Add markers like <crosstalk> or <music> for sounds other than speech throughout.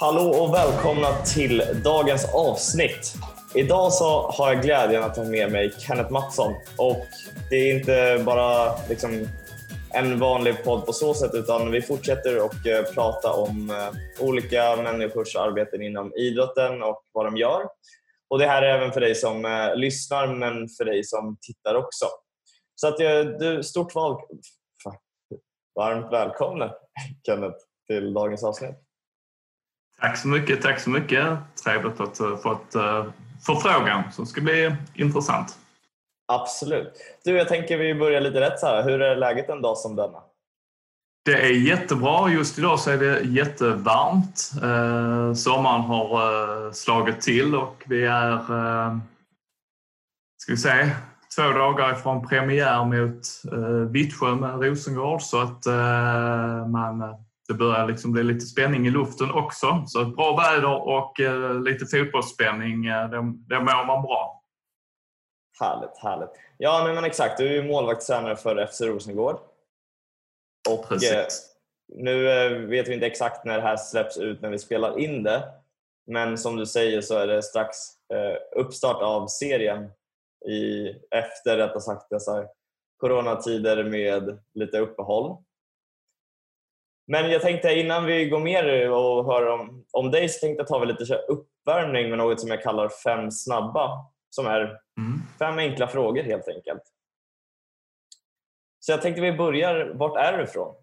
Hallå och välkomna till dagens avsnitt. Idag så har jag glädjen att ha med mig Kenneth Mattsson och det är inte bara liksom en vanlig podd på så sätt utan vi fortsätter att eh, prata om eh, olika människors arbeten inom idrotten och vad de gör. Och Det här är även för dig som eh, lyssnar men för dig som tittar också. Så att eh, du, stort val... Varmt välkommen <laughs> Kenneth till dagens avsnitt. Tack så mycket, tack så mycket. Trevligt att ha fått eh, förfrågan som ska bli intressant. Absolut. Du, jag tänker vi börjar lite rätt så här. Hur är läget en dag som denna? Det är jättebra. Just idag så är det jättevarmt. Eh, sommaren har eh, slagit till och vi är, eh, ska vi säga, två dagar ifrån premiär mot eh, Vittsjö med Rosengård så att eh, man, eh, det börjar liksom bli lite spänning i luften också. Så bra väder och eh, lite fotbollsspänning, eh, det, det mår man bra. Härligt, härligt. Ja, men, men exakt. Du är ju målvaktstränare för FC Rosengård. Och eh, nu eh, vet vi inte exakt när det här släpps ut när vi spelar in det. Men som du säger så är det strax eh, uppstart av serien i, efter rättare sagt dessa coronatider med lite uppehåll. Men jag tänkte innan vi går mer och hör om, om dig så tänkte jag ta lite uppvärmning med något som jag kallar fem snabba som är mm. Fem enkla frågor helt enkelt. Så jag tänkte vi börjar, vart är du ifrån?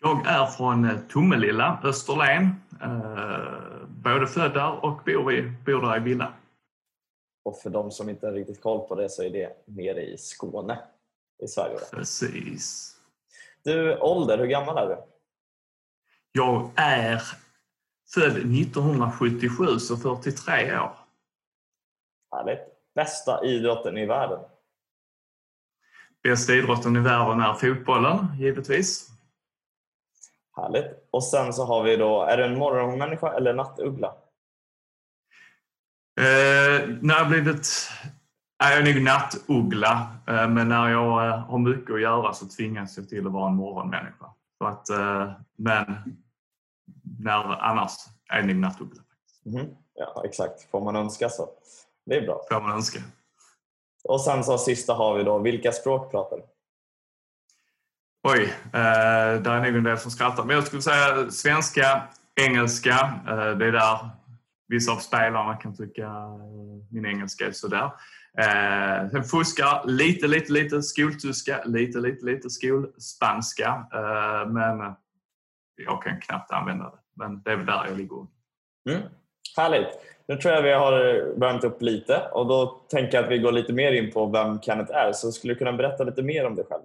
Jag är från eh, Tomelilla, Österlen. Eh, både född där och bor, i, bor där i villa. Och för de som inte har riktigt koll på det så är det nere i Skåne i Sverige. Precis. Du, ålder, hur gammal är du? Jag är född 1977, så 43 år. Härligt. Bästa idrotten i världen? Bästa idrotten i världen är fotbollen, givetvis. Härligt. Och sen så har vi då, är du en morgonmänniska eller nattuggla? Eh, när jag blivit är jag nog nattuggla, eh, men när jag eh, har mycket att göra så tvingas jag till att vara en morgonmänniska. Så att, eh, men när, annars är jag nog nattuggla. Mm. Ja, exakt. Får man önska så. Det är bra. Får man önska. Och sen så sista har vi då, vilka språk pratar du? Oj, eh, där är nog en del som skrattar. Men jag skulle säga svenska, engelska. Eh, det är där vissa av spelarna kan tycka eh, min engelska är sådär. Eh, sen fuskar lite, lite, lite skoltyska, lite, lite, lite skolspanska. Eh, men jag kan knappt använda det. Men det är väl där jag ligger. Mm. Härligt. Nu tror jag vi har värmt upp lite och då tänker jag att vi går lite mer in på vem Kenneth är. Så skulle du kunna berätta lite mer om dig själv?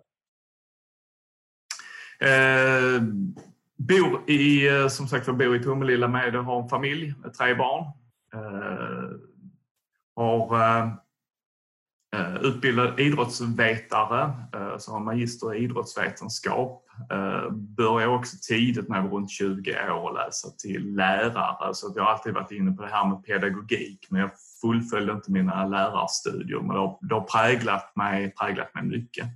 Eh, bor i, eh, som sagt, jag bor i Tomelilla med och har en familj med tre barn. Eh, har eh Eh, utbildad idrottsvetare, eh, så har magister i idrottsvetenskap eh, började också tidigt när jag var runt 20 år att läsa till lärare. Så jag har alltid varit inne på det här med pedagogik men jag fullföljde inte mina lärarstudier. Men det har, det har präglat, mig, präglat mig mycket.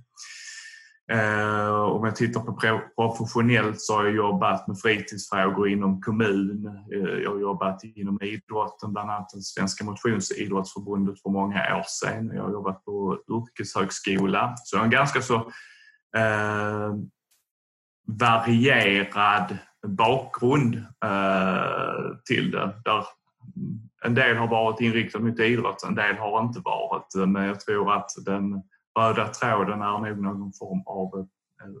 Eh, om jag tittar på professionellt så har jag jobbat med fritidsfrågor inom kommun. Eh, jag har jobbat inom idrotten, bland annat det Svenska motionsidrottsförbundet för många år sedan. Jag har jobbat på yrkeshögskola. Så jag har en ganska så eh, varierad bakgrund eh, till det. Där en del har varit inriktad mot idrott, en del har inte varit. Men jag tror att den röda tråden är nog någon form av eh,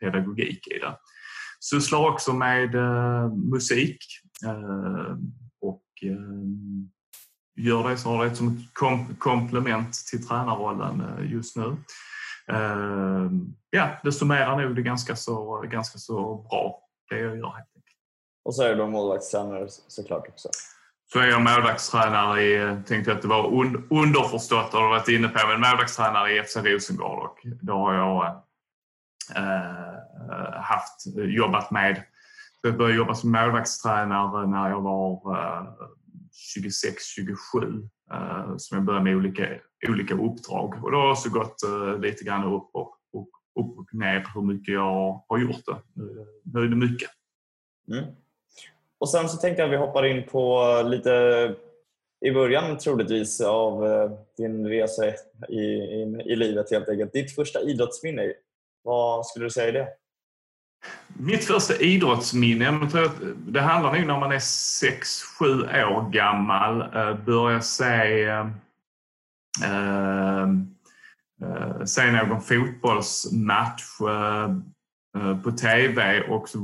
pedagogik i det. Sysslar också med eh, musik eh, och gör det, så har det som ett kom komplement till tränarrollen just nu. Ja, det summerar nog det ganska så, ganska så bra, det jag gör. Och så är du då målvaktstränare såklart också? Så är jag målvaktstränare i, tänkte att det var un, underförstått har du varit inne på, men målvaktstränare i FC Rosengård och då har jag eh, haft, jobbat med jag började jobba som målvaktstränare när jag var eh, 26-27 eh, som jag började med olika, olika uppdrag. Och det har också gått eh, lite grann upp och, och, upp och ner hur mycket jag har gjort det. Nu, nu är det mycket. Mm. Och sen så tänkte jag att vi hoppar in på lite i början troligtvis av eh, din resa i, i, i livet helt enkelt. Ditt första idrottsminne, vad skulle du säga är det? Mitt första idrottsminne, det handlar nog när man är 6-7 år gammal. Eh, börjar se, eh, eh, se någon fotbollsmatch på TV och så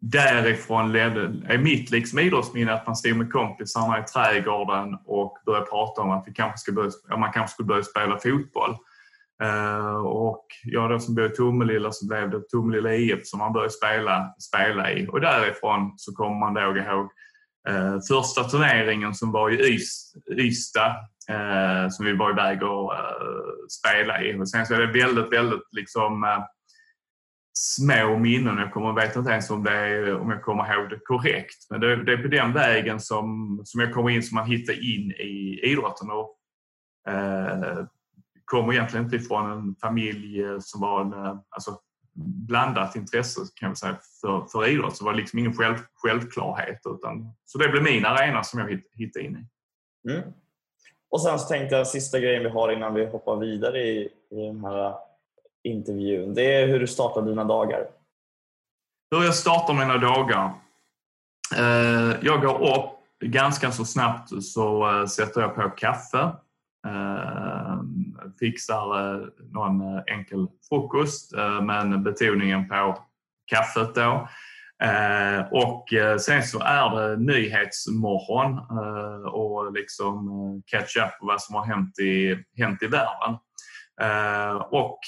därifrån ledde, är mitt liksom idrottsminne att man stod med kompisarna i trädgården och började prata om att vi kanske skulle börja, man kanske skulle börja spela fotboll. Uh, och jag då som bor i Tomelilla så blev det Tomelilla IF som man började spela, spela i. Och därifrån så kommer man då ihåg uh, första turneringen som var i Ystad uh, som vi var iväg och spela i. Och sen så är det väldigt, väldigt liksom små minnen. Jag kommer, vet inte ens om, det är, om jag kommer ihåg det korrekt. Men det, det, är på den vägen som, som jag kommer in, som man hittar in i idrotten. Och, eh, kommer egentligen inte ifrån en familj eh, som var en, eh, alltså, blandat intresse kan jag säga, för, för idrott. Så det var liksom ingen själv, självklarhet. Utan, så det blev min arena som jag hittade in i. Mm. Och sen så tänkte jag sista grejen vi har innan vi hoppar vidare i, i den här intervjun. Det är hur du startar dina dagar. Hur jag startar mina dagar? Eh, jag går upp ganska så snabbt så eh, sätter jag på kaffe. Eh, fixar någon enkel frukost men betoningen på kaffet då. Och sen så är det nyhetsmorgon och liksom catch up på vad som har hänt i, hänt i världen. Och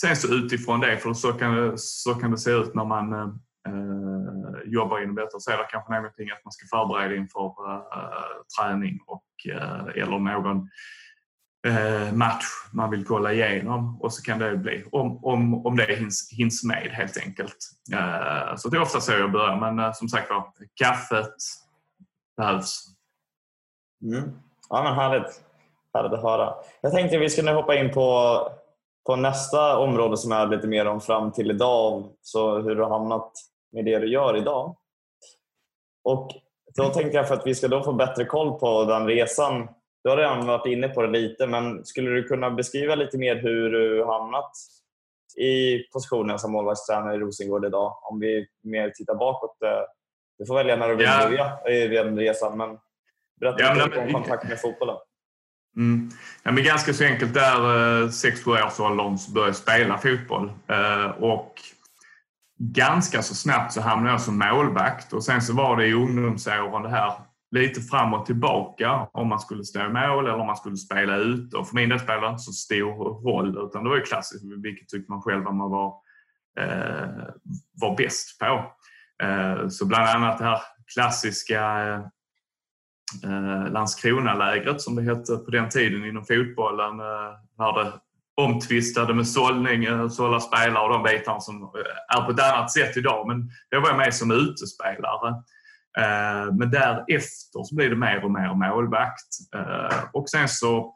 Sen så utifrån det, för så kan det, så kan det se ut när man eh, eh, jobbar inom detta, så är det kanske någonting att man ska förbereda inför eh, träning och, eh, eller någon eh, match man vill kolla igenom och så kan det bli om, om, om det hinns, hinns med helt enkelt. Eh, så det är ofta så jag börjar men eh, som sagt var, kaffet behövs. Mm. Ja men härligt. Härligt att höra. Jag tänkte vi skulle hoppa in på på nästa område som är lite mer om fram till idag, så hur du har hamnat med det du gör idag. Och då tänkte jag för att vi ska då få bättre koll på den resan. Du har redan varit inne på det lite, men skulle du kunna beskriva lite mer hur du hamnat i positionen som målvaktstränare i Rosengård idag? Om vi mer tittar bakåt. Eh, du får välja när du vill ja. börja i den resan, men berätta ja, lite om kontakt med fotbollen. Mm. Ja, men ganska så enkelt där, eh, 6-7 års åldern, så började jag spela fotboll. Eh, och ganska så snabbt så hamnade jag som målvakt och sen så var det i ungdomsåren det här lite fram och tillbaka om man skulle stå i mål eller om man skulle spela ut. Och för min del spelade det inte så stor roll utan det var ju klassiskt vilket tyckte man själv att man var, eh, var bäst på. Eh, så bland annat det här klassiska eh, eh, Landskronalägret som det hette på den tiden inom fotbollen. Eh, där det omtvistade med sållning, eh, sålla spelare och de bitarna som eh, är på ett annat sätt idag. Men då var jag med som utespelare. Eh, men därefter så blir det mer och mer målvakt. Eh, och sen så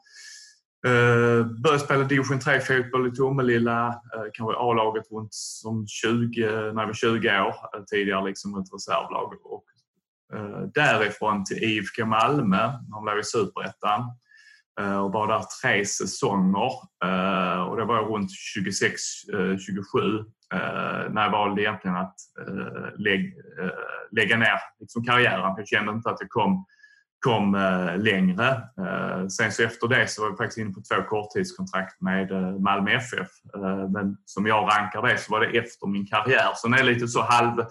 Uh, började spela division 3-fotboll i Tomelilla, uh, kanske A-laget runt som 20, när jag var 20 år, uh, tidigare liksom ett reservlag. Och Eh, därifrån till IFK Malmö, de låg i Superettan eh, och var där tre säsonger. Eh, och det var runt 26-27 när jag valde egentligen att lägga ner liksom karriären. Jag kände inte att jag kom, kom längre. Sen så efter det så var jag faktiskt inne på två korttidskontrakt med Malmö FF. Men som jag rankar det så var det efter min karriär. Så den är lite så halv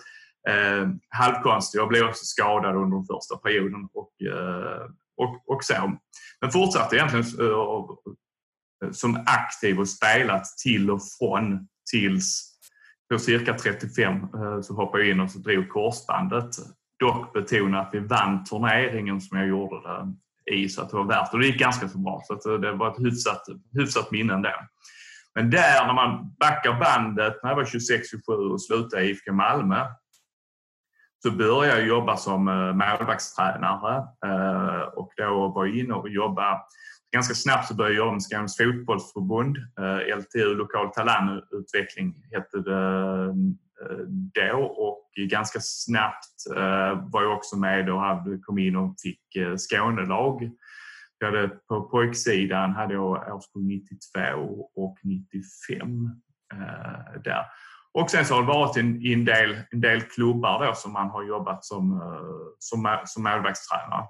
eh, halvkonstig. Jag blev också skadad under den första perioden och, eh, och, och så. Men fortsatte egentligen eh, som aktiv och spelat till och från tills på cirka 35 eh, så hoppade jag in och så drog korsbandet. Dock betona att vi vann turneringen som jag gjorde det i så att det var värt och det gick ganska så bra så att det var ett hyfsat, hyfsat minne ändå. Men där när man backar bandet när jag var 26-27 och slutade i IFK Malmö så började jag jobba som eh, målvaktstränare eh, och då var jag inne och jobbade ganska snabbt så började jag jobba med Skånes fotbollsförbund. Eh, LTU, lokal talangutveckling hette det då och ganska snabbt var jag också med och hade, kom in och fick Skånelag. Jag hade, på pojksidan hade jag årskurs 92 och 95 där. Och sen så har det varit en, en, del, en del klubbar då som man har jobbat som, eh, som, som målvaktstränare.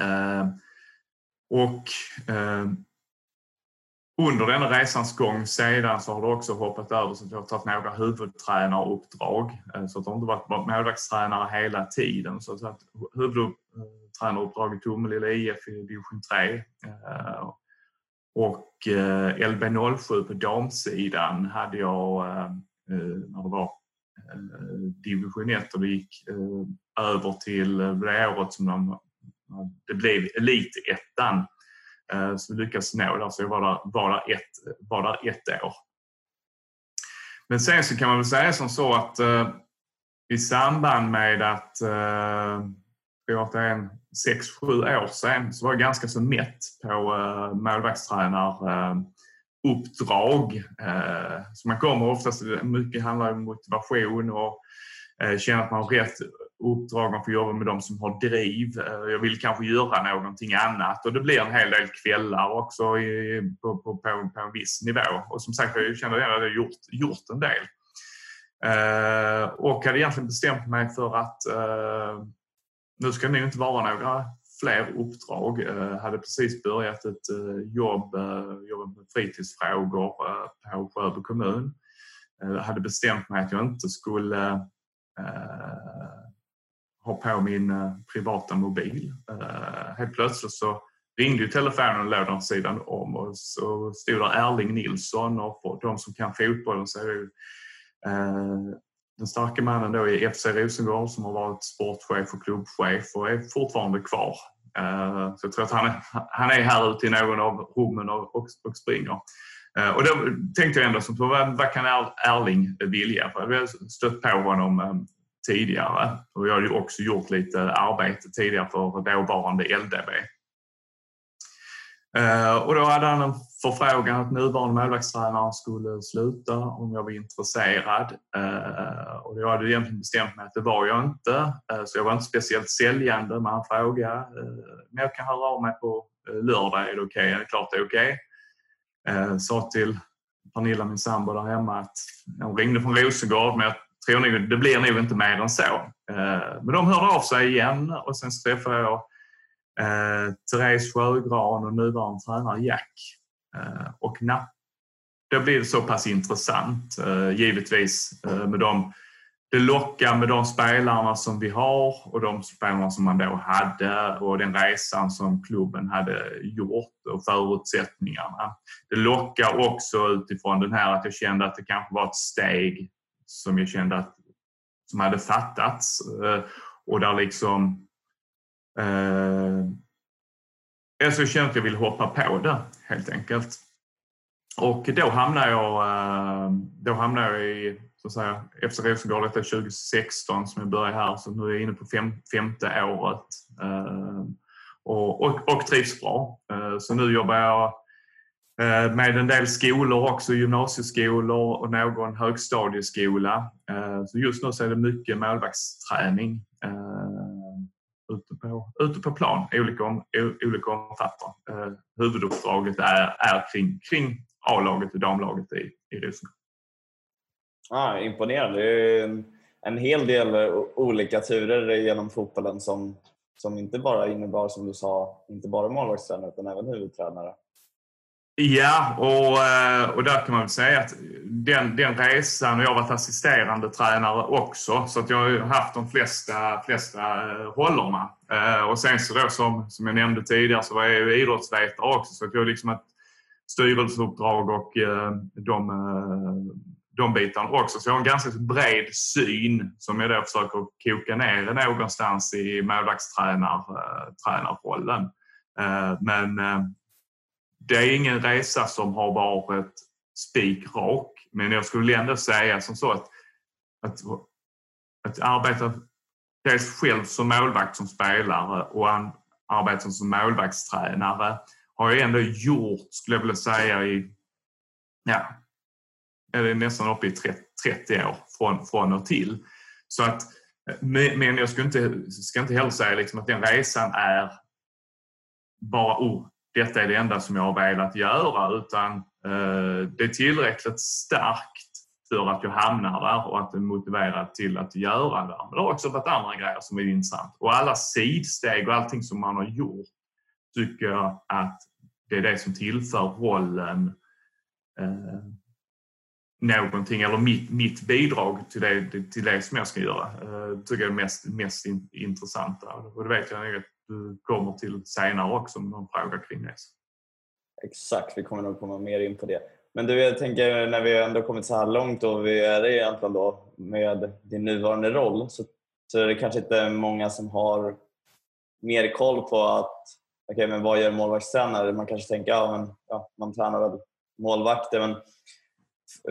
Eh, och eh, under denna resans gång sedan så har det också hoppat över så att jag har tagit några huvudtränaruppdrag. Eh, så att jag inte varit målvaktstränare hela tiden. Så att eh, huvudtränaruppdrag i Tomelilla IF i division 3. Eh, och Eh, LB07 på damsidan hade jag eh, eh, när det var division 1 och det gick över till det året som de det blev elitettan. Så vi lyckades nå där, så jag var där, var där, ett, var där ett år. Men sen så kan man väl säga som så att i samband med att eh, en sex, sju år sedan så var jag ganska så mätt på eh, målvaktstränaruppdrag. Eh, eh, så man kommer oftast, mycket handlar om motivation och eh, känna att man har rätt uppdrag, man får jobba med de som har driv. Eh, jag vill kanske göra någonting annat och det blir en hel del kvällar också i, på, på, på, på en viss nivå. Och som sagt, jag känner att jag har gjort, gjort en del. Eh, och hade egentligen bestämt mig för att eh, nu ska det nog inte vara några fler uppdrag. Jag hade precis börjat ett eh, jobb, eh, jobbat med fritidsfrågor på Sjöbo kommun. Jag hade bestämt mig att jag inte skulle ha på min privata mobil. Helt plötsligt så ringde ju telefonen och låg den sidan om och så stod där Erling Nilsson och för de som kan fotbollen så är det ju den starka mannen då i FC Rosengård som har varit sportchef och klubbchef och är fortfarande kvar. Eh, så jag tror att han är, han är här ute i någon av rummen och, och, och springer. Eh, och då tänkte jag ändå, så, vad, vad kan Erling vilja? För jag har stött på honom eh, tidigare. Och jag har ju också gjort lite arbete tidigare för dåvarande LDB. Och då hade han en förfrågan att nuvarande målvaktstränaren skulle sluta om jag var intresserad. Eh, och jag hade egentligen bestämt mig att det var jag inte. Eh, så jag var inte speciellt säljande med en fråga. Eh, men jag kan höra av mig på eh, lördag, är det okej? Okay? Är det klart det är okej? Okay? Sa till Pernilla, min sambo där hemma, att hon ringde från Rosengård men jag tror nog, det blir nog inte mer än så. Eh, men de hörde av sig igen och sen träffade jag eh, Therese Sjögran och nuvarande tränare Jack. Eh, och napp. då blir det så pass intressant, eh, givetvis, eh, med dem. Det lockar med de spelarna som vi har och de spelarna som man då hade och den resan som klubben hade gjort och förutsättningarna. Det lockar också utifrån den här att jag kände att det kanske var ett steg som jag kände att som hade fattats och där liksom eh, jag jag kände att jag ville hoppa på det helt enkelt. Och då hamnade jag, eh, då hamnade jag i så att säga, efter Rosengård, detta 2016 som jag började här, så nu är jag inne på fem, femte året eh, och, och, och trivs bra. Eh, så nu jobbar jag med en del skolor också, gymnasieskolor och någon högstadieskola. Så just nu så är det mycket målvaktsträning ute på, ute på plan, olika, om, olika omfattning. Eh, huvuduppdraget är, är kring, kring A-laget och damlaget i, i Rosengård. Ah, imponerande. Det är en, en hel del eh, olika turer genom fotbollen som, som inte bara innebar, som du sa, inte bara målvaktstränare utan även huvudtränare. Ja, och, eh, och där kan man väl säga att den, den resan, och jag har varit assisterande tränare också, så att jag har haft de flesta, flesta eh, rollerna. Eh, och sen så då som, som jag nämnde tidigare så var jag ju idrottsvetare också, så att jag har liksom ett styrelseuppdrag och de, de bitarna också. Så jag har en ganska bred syn som jag då försöker koka ner någonstans i målvaktstränarrollen. Men det är ingen resa som har varit spikrak, men jag skulle ändå säga som så att, att, att arbeta dels själv som målvakt som spelare och arbeta som målvaktstränare har jag ändå gjort, skulle jag vilja säga, i ja, är nästan uppe i 30, 30 år från, från och till. Så att, men jag ska inte, ska inte heller säga liksom att den resan är bara oh, detta är det enda som jag har velat göra utan eh, det är tillräckligt starkt för att jag hamnar där och att det är motiverat till att göra det. Men det har också varit andra grejer som är intressant. Och alla sidsteg och allting som man har gjort tycker jag att det är det som tillför rollen eh, någonting, eller mitt, mitt bidrag till det, till det som jag ska göra. Eh, tycker jag är mest, mest in, intressanta. Och det vet jag nog att du kommer till senare också med någon fråga kring det. Exakt, vi kommer nog komma mer in på det. Men du, jag tänker när vi ändå kommit så här långt och vi är egentligen då med din nuvarande roll så, så är det kanske inte många som har mer koll på att okej, okay, men vad gör målvaktstränare? Man kanske tänker ja, men, ja, man tränar väl målvakter men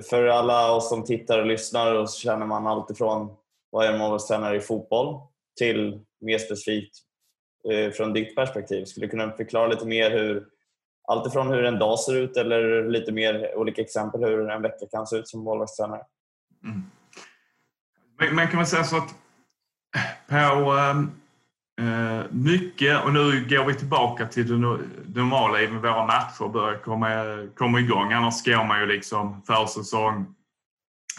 för alla oss som tittar och lyssnar och så känner man alltifrån vad gör målvaktstränare i fotboll till mer specifikt Eh, från ditt perspektiv. Skulle du kunna förklara lite mer hur alltifrån hur en dag ser ut eller lite mer olika exempel hur en vecka kan se ut som målvaktstränare? Mm. Man kan väl säga så att på eh, eh mycket, och nu går vi tillbaka till det normala i våra matcher börjar komma, komma igång. Annars går man ju liksom försäsong,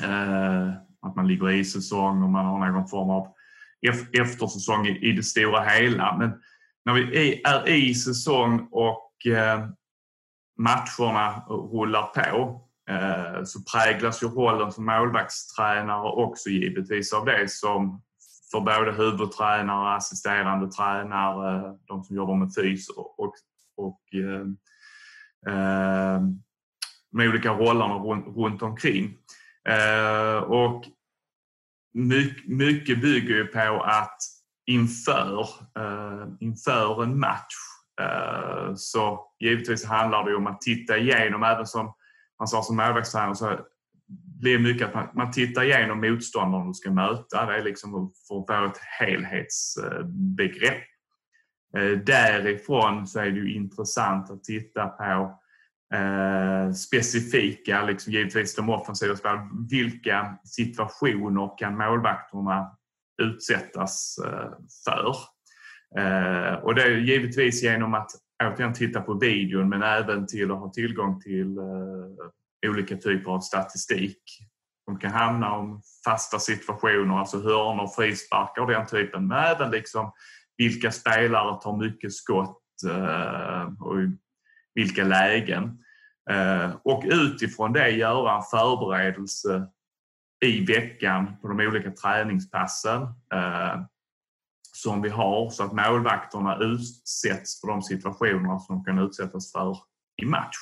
eh, att man ligger i säsong och man har någon form av eftersäsong i det stora hela. Men när vi är i säsong och eh, matcherna rullar på eh, så präglas ju rollen som målvaktstränare också givetvis av det som för både huvudtränare, assisterande tränare, de som jobbar med fys och, och, och eh, med olika rollerna runt, runt omkring. Och mycket, mycket bygger ju på att inför, eh, inför en match eh, så givetvis handlar det om att titta igenom, även som man sa som målvaktstränare, så blir mycket att man, man tittar igenom motståndaren du ska möta. Det är liksom för att få ett helhetsbegrepp. Eh, därifrån så är det ju intressant att titta på eh, specifika, liksom givetvis de offensiva spelarna. Vilka situationer kan målvakterna utsättas eh, för? Eh, och det är givetvis genom att återigen titta på videon men även till att ha tillgång till eh, olika typer av statistik. De kan hamna om fasta situationer, alltså hörnor, frisparkar och den typen. Men även liksom vilka spelare tar mycket skott eh, och vilka lägen. Eh, och utifrån det göra en förberedelse i veckan på de olika träningspassen eh, som vi har så att målvakterna utsätts för de situationer som de kan utsättas för i match.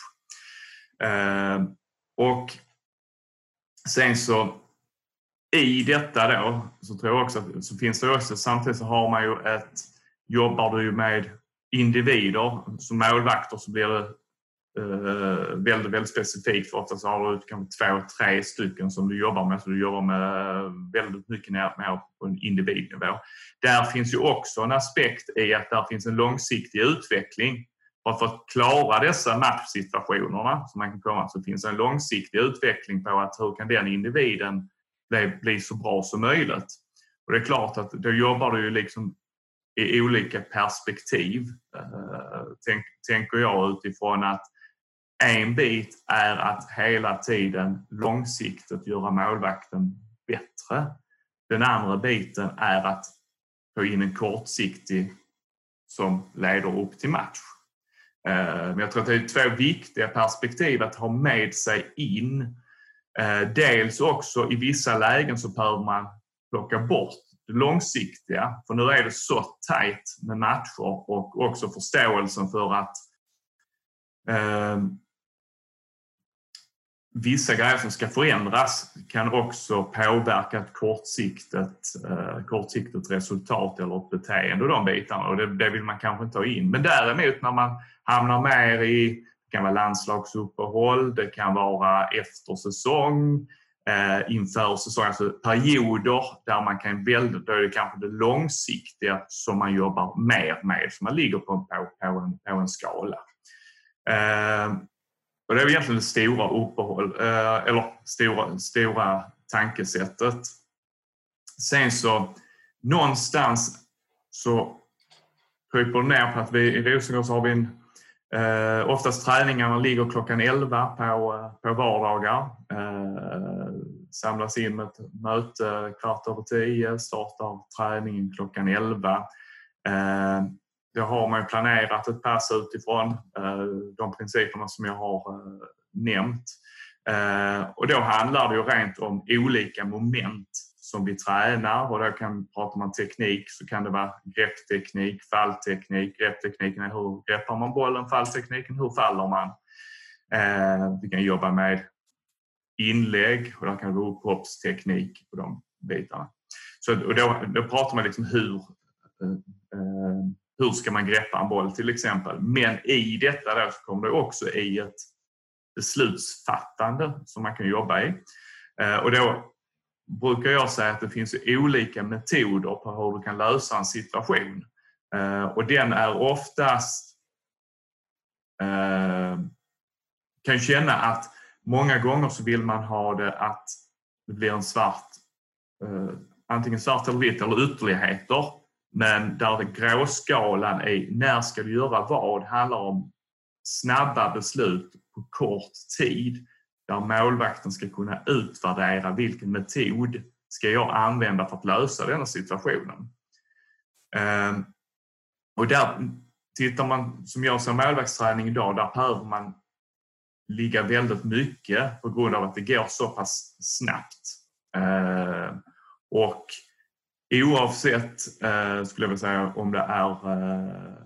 Eh, och sen så i detta då så tror jag också att så finns det också samtidigt så har man ju ett jobbar du ju med individer som målvakter så blir det eh, väldigt, väldigt specifikt. För ofta så har du kanske två, tre stycken som du jobbar med. Så du jobbar med väldigt mycket mer på en individnivå. Där finns ju också en aspekt i att där finns en långsiktig utveckling. För att, för att klara dessa matchsituationerna som man kan komma så finns en långsiktig utveckling på att hur kan den individen bli, bli så bra som möjligt. Och det är klart att då jobbar du ju liksom i olika perspektiv, eh, tänk, tänker jag utifrån att en bit är att hela tiden långsiktigt göra målvakten bättre. Den andra biten är att få in en kortsiktig som leder upp till match. Eh, men jag tror att det är två viktiga perspektiv att ha med sig in. Eh, dels också i vissa lägen så behöver man plocka bort det långsiktiga. För nu är det så tajt med matcher och också förståelsen för att eh, vissa grejer som ska förändras kan också påverka ett kortsiktigt, eh, kortsiktigt resultat eller ett beteende och de bitarna. Och det, det, vill man kanske inte ha in. Men däremot när man hamnar mer i det kan vara landslagsuppehåll, det kan vara efter säsong, eh, inför säsongen, alltså perioder där man kan välja, då är det kanske det långsiktiga som man jobbar mer med, som man ligger på, på, på, en, på en skala. Eh, och det är egentligen det stora uppehåll, eh, eller stora, stora tankesättet. Sen så någonstans så kryper det ner på att vi i Rosengård så har vi en Eh, oftast träningarna ligger klockan 11 på, eh, på vardagar. Eh, samlas in med ett möte kvart över 10, startar träningen klockan 11. Eh, då har man planerat ett pass utifrån eh, de principerna som jag har eh, nämnt. Eh, och då handlar det ju rent om olika moment som vi tränar och då kan, pratar man teknik så kan det vara greppteknik, fallteknik. Grepptekniken är hur greppar man bollen, falltekniken hur faller man. Eh, vi kan jobba med inlägg och där kan det vara upphoppsteknik och de bitarna. Så, och då, då pratar man liksom hur, eh, eh, hur ska man greppa en boll till exempel. Men i detta då så kommer det också i ett beslutsfattande som man kan jobba i. Eh, och då brukar jag säga att det finns olika metoder på hur du kan lösa en situation. Eh, och den är oftast eh, kan känna att många gånger så vill man ha det att det blir en svart, eh, antingen svart eller vitt eller ytterligheter. Men där gråskalan är när ska du göra vad handlar om snabba beslut på kort tid där målvakten ska kunna utvärdera vilken metod ska jag använda för att lösa denna situationen. Ehm, och där tittar man, som jag ser målvaktsträning idag, där behöver man ligga väldigt mycket på grund av att det går så pass snabbt. Ehm, och oavsett, eh, skulle jag vilja säga, om det är eh,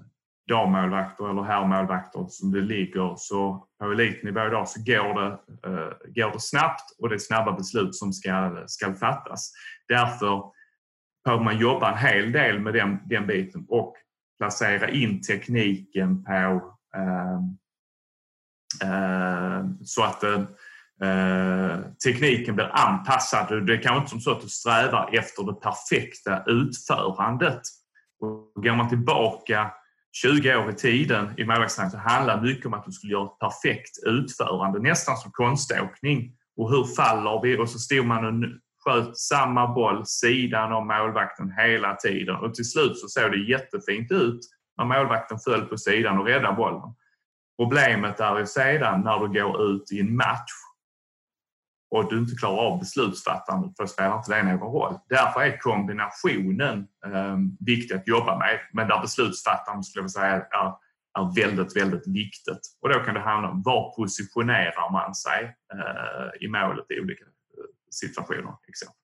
dammålvakter eller herrmålvakter som det ligger så på elitnivå idag så går det, uh, går det snabbt och det är snabba beslut som ska, ska fattas. Därför behöver man jobba en hel del med den, den biten och placera in tekniken på uh, uh, så att eh, eh, tekniken blir anpassad. Det är kanske inte som så att du strävar efter det perfekta utförandet. Och går man tillbaka 20 år i tiden i målvaktsträning så handlar mycket om att du skulle göra ett perfekt utförande, nästan som konståkning. Och hur faller vi? Och så stod man och sköt samma boll sidan om målvakten hela tiden och till slut så såg det jättefint ut när målvakten föll på sidan och räddade bollen. Problemet är ju sedan när du går ut i en match och du inte klarar av beslutsfattandet för spelar inte det någon roll. Därför är kombinationen eh, viktig att jobba med, men där beslutsfattandet skulle jag säga är, är väldigt, väldigt viktigt. Och då kan det handla om var positionerar man sig eh, i målet i olika eh, situationer. situationer.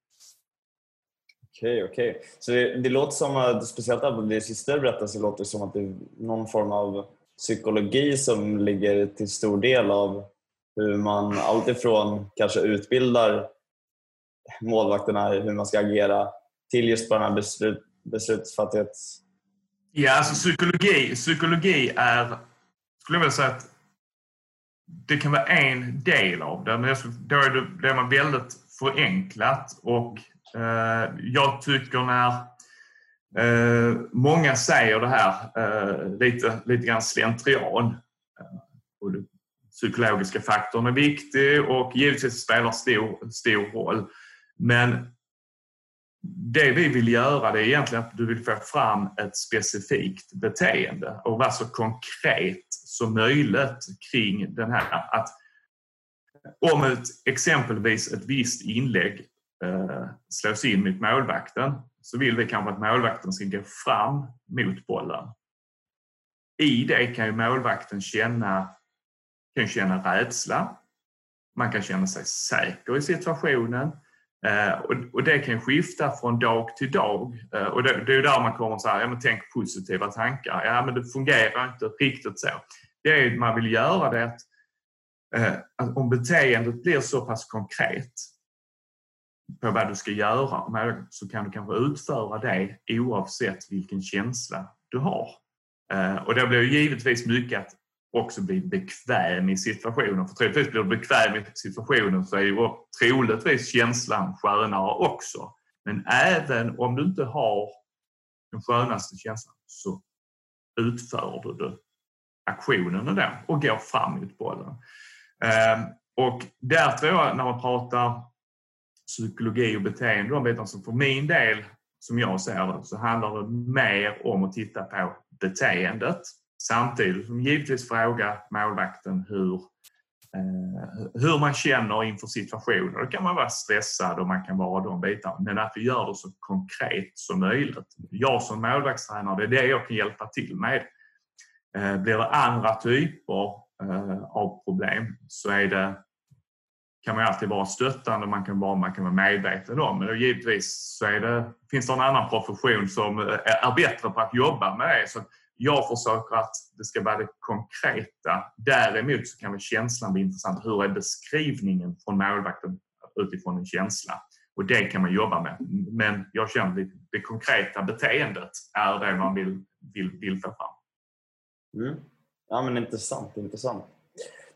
Okej, okej. Så det, det, låter som, att, speciellt av det sista du berättade, så låter det som att det är någon form av psykologi som ligger till stor del av hur man alltifrån kanske utbildar målvakterna i hur man ska agera till just på den här beslut, beslutsfattighets... Ja, alltså psykologi, psykologi är, skulle jag vilja säga att det kan vara en del av det, men då är det, det är man väldigt förenklat och eh, jag tycker när eh, många säger det här eh, lite, lite grann slentrian, eh, och det psykologiska faktorn är viktig och givetvis spelar stor, stor roll. Men det vi vill göra det är egentligen att du vill få fram ett specifikt beteende och vara så konkret som möjligt kring den här. Att om ett, exempelvis ett visst inlägg eh, slås in mot målvakten så vill vi kanske att målvakten ska gå fram mot bollen. I det kan ju målvakten känna kan känna rädsla. Man kan känna sig säker i situationen. Eh, och, det kan skifta från dag till dag. Eh, och det, är där man kommer och säger, ja men tänk positiva tankar. Ja men det fungerar inte riktigt så. Det man vill göra det är att, eh, att om beteendet blir så pass konkret på vad du ska göra så kan du kanske utföra det oavsett vilken känsla du har. Och det blir givetvis mycket att också bli bekväm i situationen. För troligtvis blir du bekväm i situationen så är ju troligtvis känslan skönare också. Men även om du inte har den skönaste känslan så utför du aktionen ändå och går fram bollen. Ehm, och där tror jag när man pratar psykologi och beteende, de bitarna, för min del, som jag ser det, så handlar det mer om att titta på beteendet samtidigt som givetvis fråga målvakten hur, eh, hur man känner inför situationer. Då kan man vara stressad och man kan vara de bitarna, men att vi gör det så konkret som möjligt. Jag som målvaktstränare, det är det jag kan hjälpa till med. Eh, blir det andra typer eh, av problem så är det kan man alltid vara stöttande man kan vara, man kan vara medveten om. Men givetvis så är det, finns det en annan profession som eh, är bättre på att jobba med det. Så jag försöker att det ska vara det konkreta. Däremot så kan väl känslan bli intressant. Hur är beskrivningen från målvakten utifrån en känsla? Och det kan man jobba med. Men jag känner att det konkreta beteendet är det man vill, vill, vill få fram. Mm. Ja men intressant, intressant.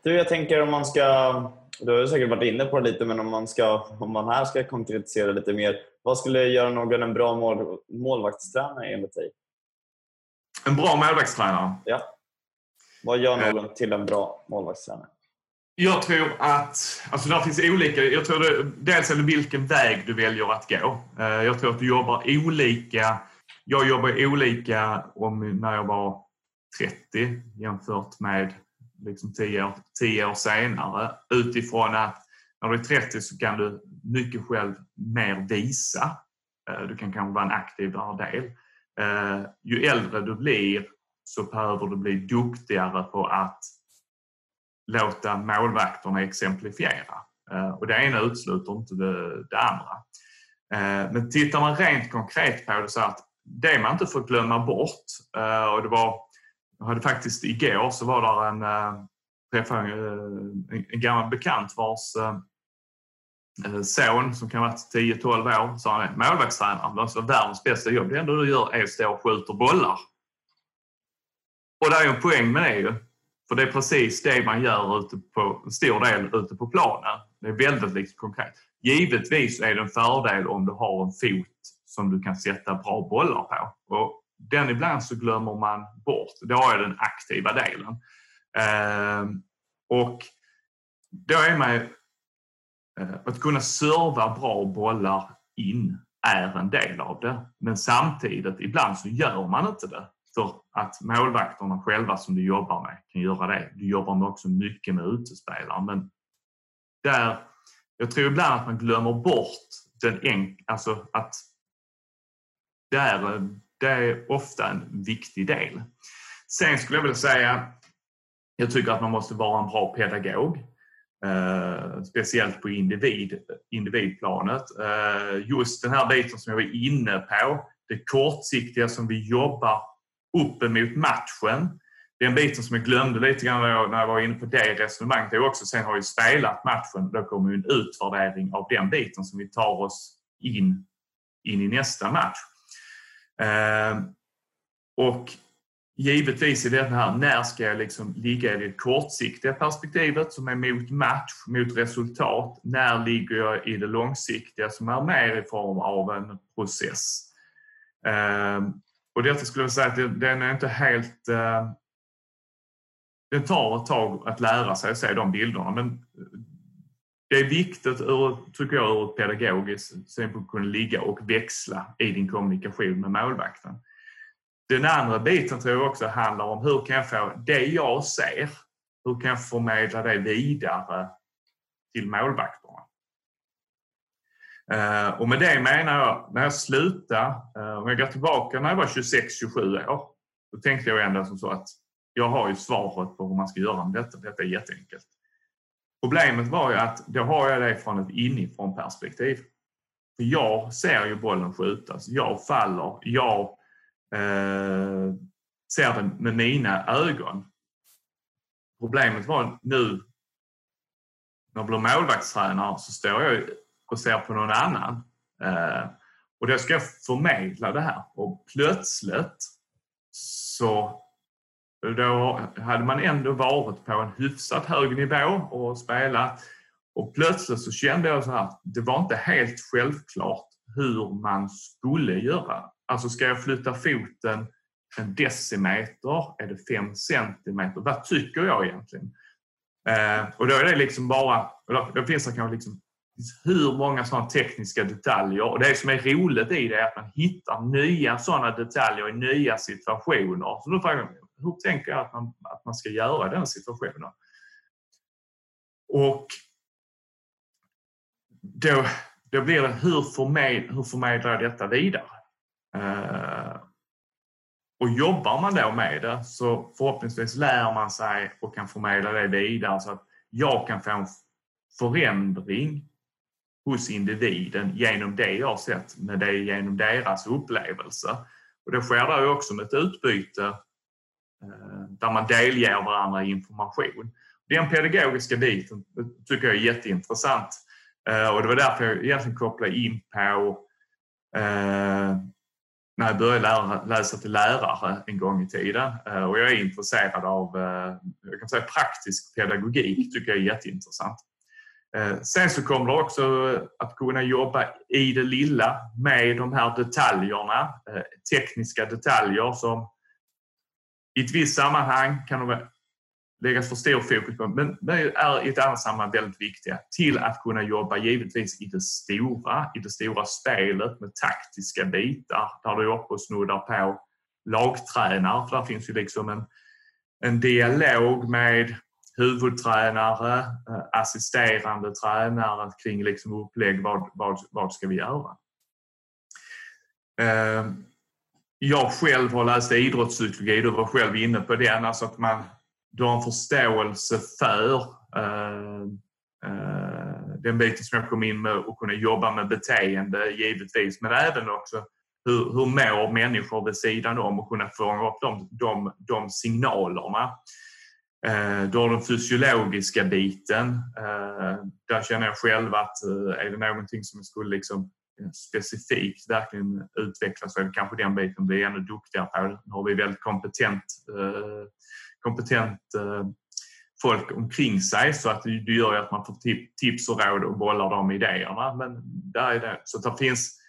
Du, jag tänker om man ska du har säkert varit inne på det lite, men om man, ska, om man här ska konkretisera lite mer. Vad skulle göra någon en bra mål, målvaktstränare enligt dig? En bra målvaktstränare? Ja. Vad gör någon till en bra målvaktstränare? Jag tror att, alltså där finns olika, jag tror det, dels är det vilken väg du väljer att gå. Eh, jag tror att du jobbar olika, jag jobbar olika om när jag var 30 jämfört med liksom tio, år, tio år senare utifrån att när du är 30 så kan du mycket själv mer visa. Eh, du kan kanske vara en aktivare del. Eh, ju äldre du blir så behöver du bli duktigare på att låta målvakterna exemplifiera. Eh, och det ena utesluter inte det, det andra. Eh, men tittar man rent konkret på det så att det man inte får glömma bort eh, och det var jag hade faktiskt igår så var där en, eh, träffade en, en gammal bekant vars Eh, son som kan ha varit 10-12 år sa han målvaktstränare. Alltså världens bästa jobb. Det enda du gör är att stå och skjuta bollar. Och det är ju en poäng med det ju. För det är precis det man gör ute på, en stor del ute på planen. Det är väldigt liksom konkret. Givetvis är det en fördel om du har en fot som du kan sätta bra bollar på. Och den ibland så glömmer man bort. Då är den aktiva delen. Eh, och då är man ju Eh, att kunna serva bra bollar in är en del av det. Men samtidigt, ibland så gör man inte det. För att målvakterna själva som du jobbar med kan göra det. Du jobbar med också mycket med utespelare. Men där, jag tror ibland att man glömmer bort den enk, alltså att det är det är ofta en viktig del. Sen skulle jag vilja säga, jag tycker att man måste vara en bra pedagog. Eh, speciellt på individ, individplanet. Eh, just den här biten som jag var inne på, det kortsiktiga som vi jobbar uppemot matchen. Den biten som jag glömde lite grann när jag var inne på det resonemanget är också, sen har vi spelat matchen, då kommer en utvärdering av den biten som vi tar oss in, in i nästa match. Eh, och givetvis i det här, när ska jag liksom ligga i det kortsiktiga perspektivet som är mot match, mot resultat? När ligger jag i det långsiktiga som är mer i form av en process? Ehm, och detta skulle jag säga att den är inte helt... Det den tar ett tag att lära sig att se de bilderna men det är viktigt, ur, tycker jag, ur ett pedagogiskt synpunkt att kunna ligga och växla i din kommunikation med målvakten. Den andra biten tror jag också handlar om hur kan jag få det jag ser, hur kan jag förmedla det vidare till målvakterna? Eh, och med det menar jag, när jag slutade, eh, om jag går tillbaka när jag var 26-27 år, då tänkte jag ändå som så att jag har ju svaret på hur man ska göra med detta. Detta är jätteenkelt. Problemet var ju att då har jag det från ett inifrån perspektiv. För jag ser ju bollen skjutas, jag faller, jag eh, ser den med mina ögon. Problemet var nu när jag blir målvaktstränare så står jag och ser på någon annan. Eh, och då ska jag förmedla det här och plötsligt så då hade man ändå varit på en hyfsat hög nivå och spelat. Och plötsligt så kände jag så här, det var inte helt självklart hur man skulle göra. Alltså ska jag flytta foten en decimeter? Är det fem centimeter? Vad tycker jag egentligen? Eh, och då är det liksom bara, då finns det kanske liksom hur många sådana tekniska detaljer. Och det som är roligt i det är att man hittar nya sådana detaljer i nya situationer. Så då frågar man, hur tänker jag att man, att man ska göra den situationen? Och då, då blir det hur, förmed, hur förmedlar jag detta vidare? Eh, och jobbar man då med det så förhoppningsvis lär man sig och kan förmedla det vidare så att jag kan få en förändring hos individen genom det jag har sett, med det genom deras upplevelse. Och det sker då också med ett utbyte eh, där man delger varandra information. Den pedagogiska biten tycker jag är jätteintressant eh, och det var därför jag egentligen kopplade in på när jag började lära, läsa till lärare en gång i tiden. Eh, och jag är intresserad av eh, jag kan säga, praktisk pedagogik, tycker jag är jätteintressant. Eh, sen så kommer det också att kunna jobba i det lilla med de här detaljerna, tekniska detaljer som i ett visst sammanhang kan de läggas för stor fokus på, men är i ett annat sammanhang väldigt viktiga till att kunna jobba givetvis i det stora, i det stora spelet med taktiska bitar där du är uppe och snuddar på lagtränare, för där finns ju liksom en, en dialog med huvudtränare, eh, assisterande tränare kring liksom upplägg. Vad, vad, vad ska vi göra? Eh, jag själv har läst idrottspsykologi, du var själv inne på den, alltså att man du har en förståelse för eh, eh, den biten som jag kom in med och kunna jobba med beteende givetvis, men även också hur, hur mår människor vid sidan om och kunna fånga upp de, de, de signalerna. Eh, du har den fysiologiska biten. Eh, där känner jag själv att eh, är det någonting som jag skulle liksom eh, specifikt verkligen utveckla så är det kanske den biten blir ännu duktigare på. Nu har vi väldigt kompetent, eh, kompetent eh, folk omkring sig så att det gör att man får tips och råd och bollar de idéerna. Men där är det. Så det finns,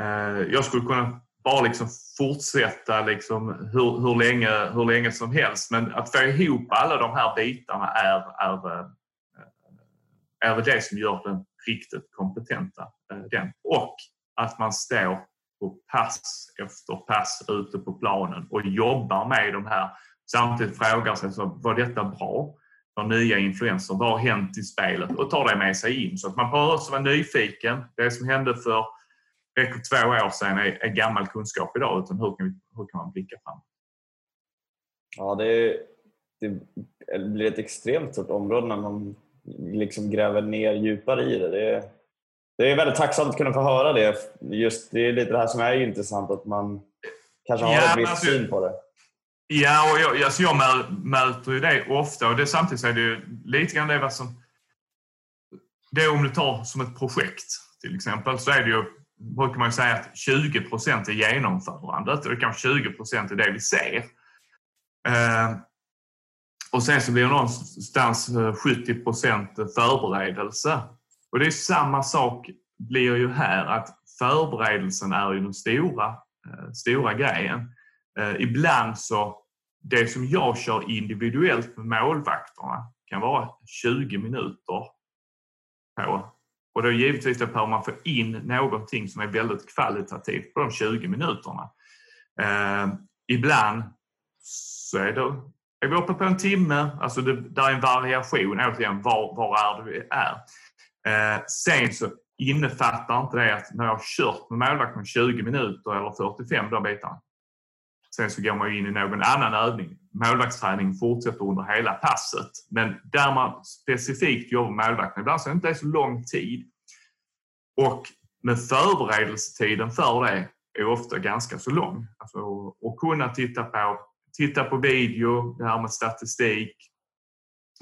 eh, jag skulle kunna bara liksom fortsätta liksom hur, hur, länge, hur länge som helst. Men att få ihop alla de här bitarna är, är, eh, är det som gör den riktigt kompetenta. Den. Och att man står på pass efter pass ute på planen och jobbar med de här. Samtidigt frågar sig så, var detta bra? för nya influenser? Vad har hänt i spelet? Och tar det med sig in. Så att man behöver också vara nyfiken. Det som hände för räcker två år sedan är, är gammal kunskap idag utan hur kan, vi, hur kan man blicka fram? Ja, det, det blir ett extremt stort område när man liksom gräver ner djupare i det. det. Det är väldigt tacksamt att kunna få höra det. Just, det är lite det här som är intressant, att man kanske har ja, en viss alltså, syn på det. Ja, och jag, alltså jag möter ju det ofta och det, samtidigt så är det ju lite grann det som... Det om du tar som ett projekt till exempel så är det ju brukar man säga att 20 procent är genomförandet och det kanske 20 procent är det vi ser. Eh, och sen så blir det någonstans eh, 70 procent förberedelse. Och det är samma sak blir ju här att förberedelsen är ju den stora, eh, stora grejen. Eh, ibland så, det som jag kör individuellt med målvakterna kan vara 20 minuter på och då givetvis då behöver man få in någonting som är väldigt kvalitativt på de 20 minuterna. Eh, ibland så är, det, är vi uppe på en timme, alltså det, där är en variation återigen var, var är det vi är. Eh, sen så innefattar inte det att när jag har kört med målvakten 20 minuter eller 45 de bitarna. Sen så går man in i någon annan övning. Målvaktsträning fortsätter under hela passet. Men där man specifikt jobbar med målvakten, ibland så är det inte så lång tid. Och med förberedelsetiden för det är ofta ganska så lång. Alltså, att kunna titta på, titta på video, det här med statistik,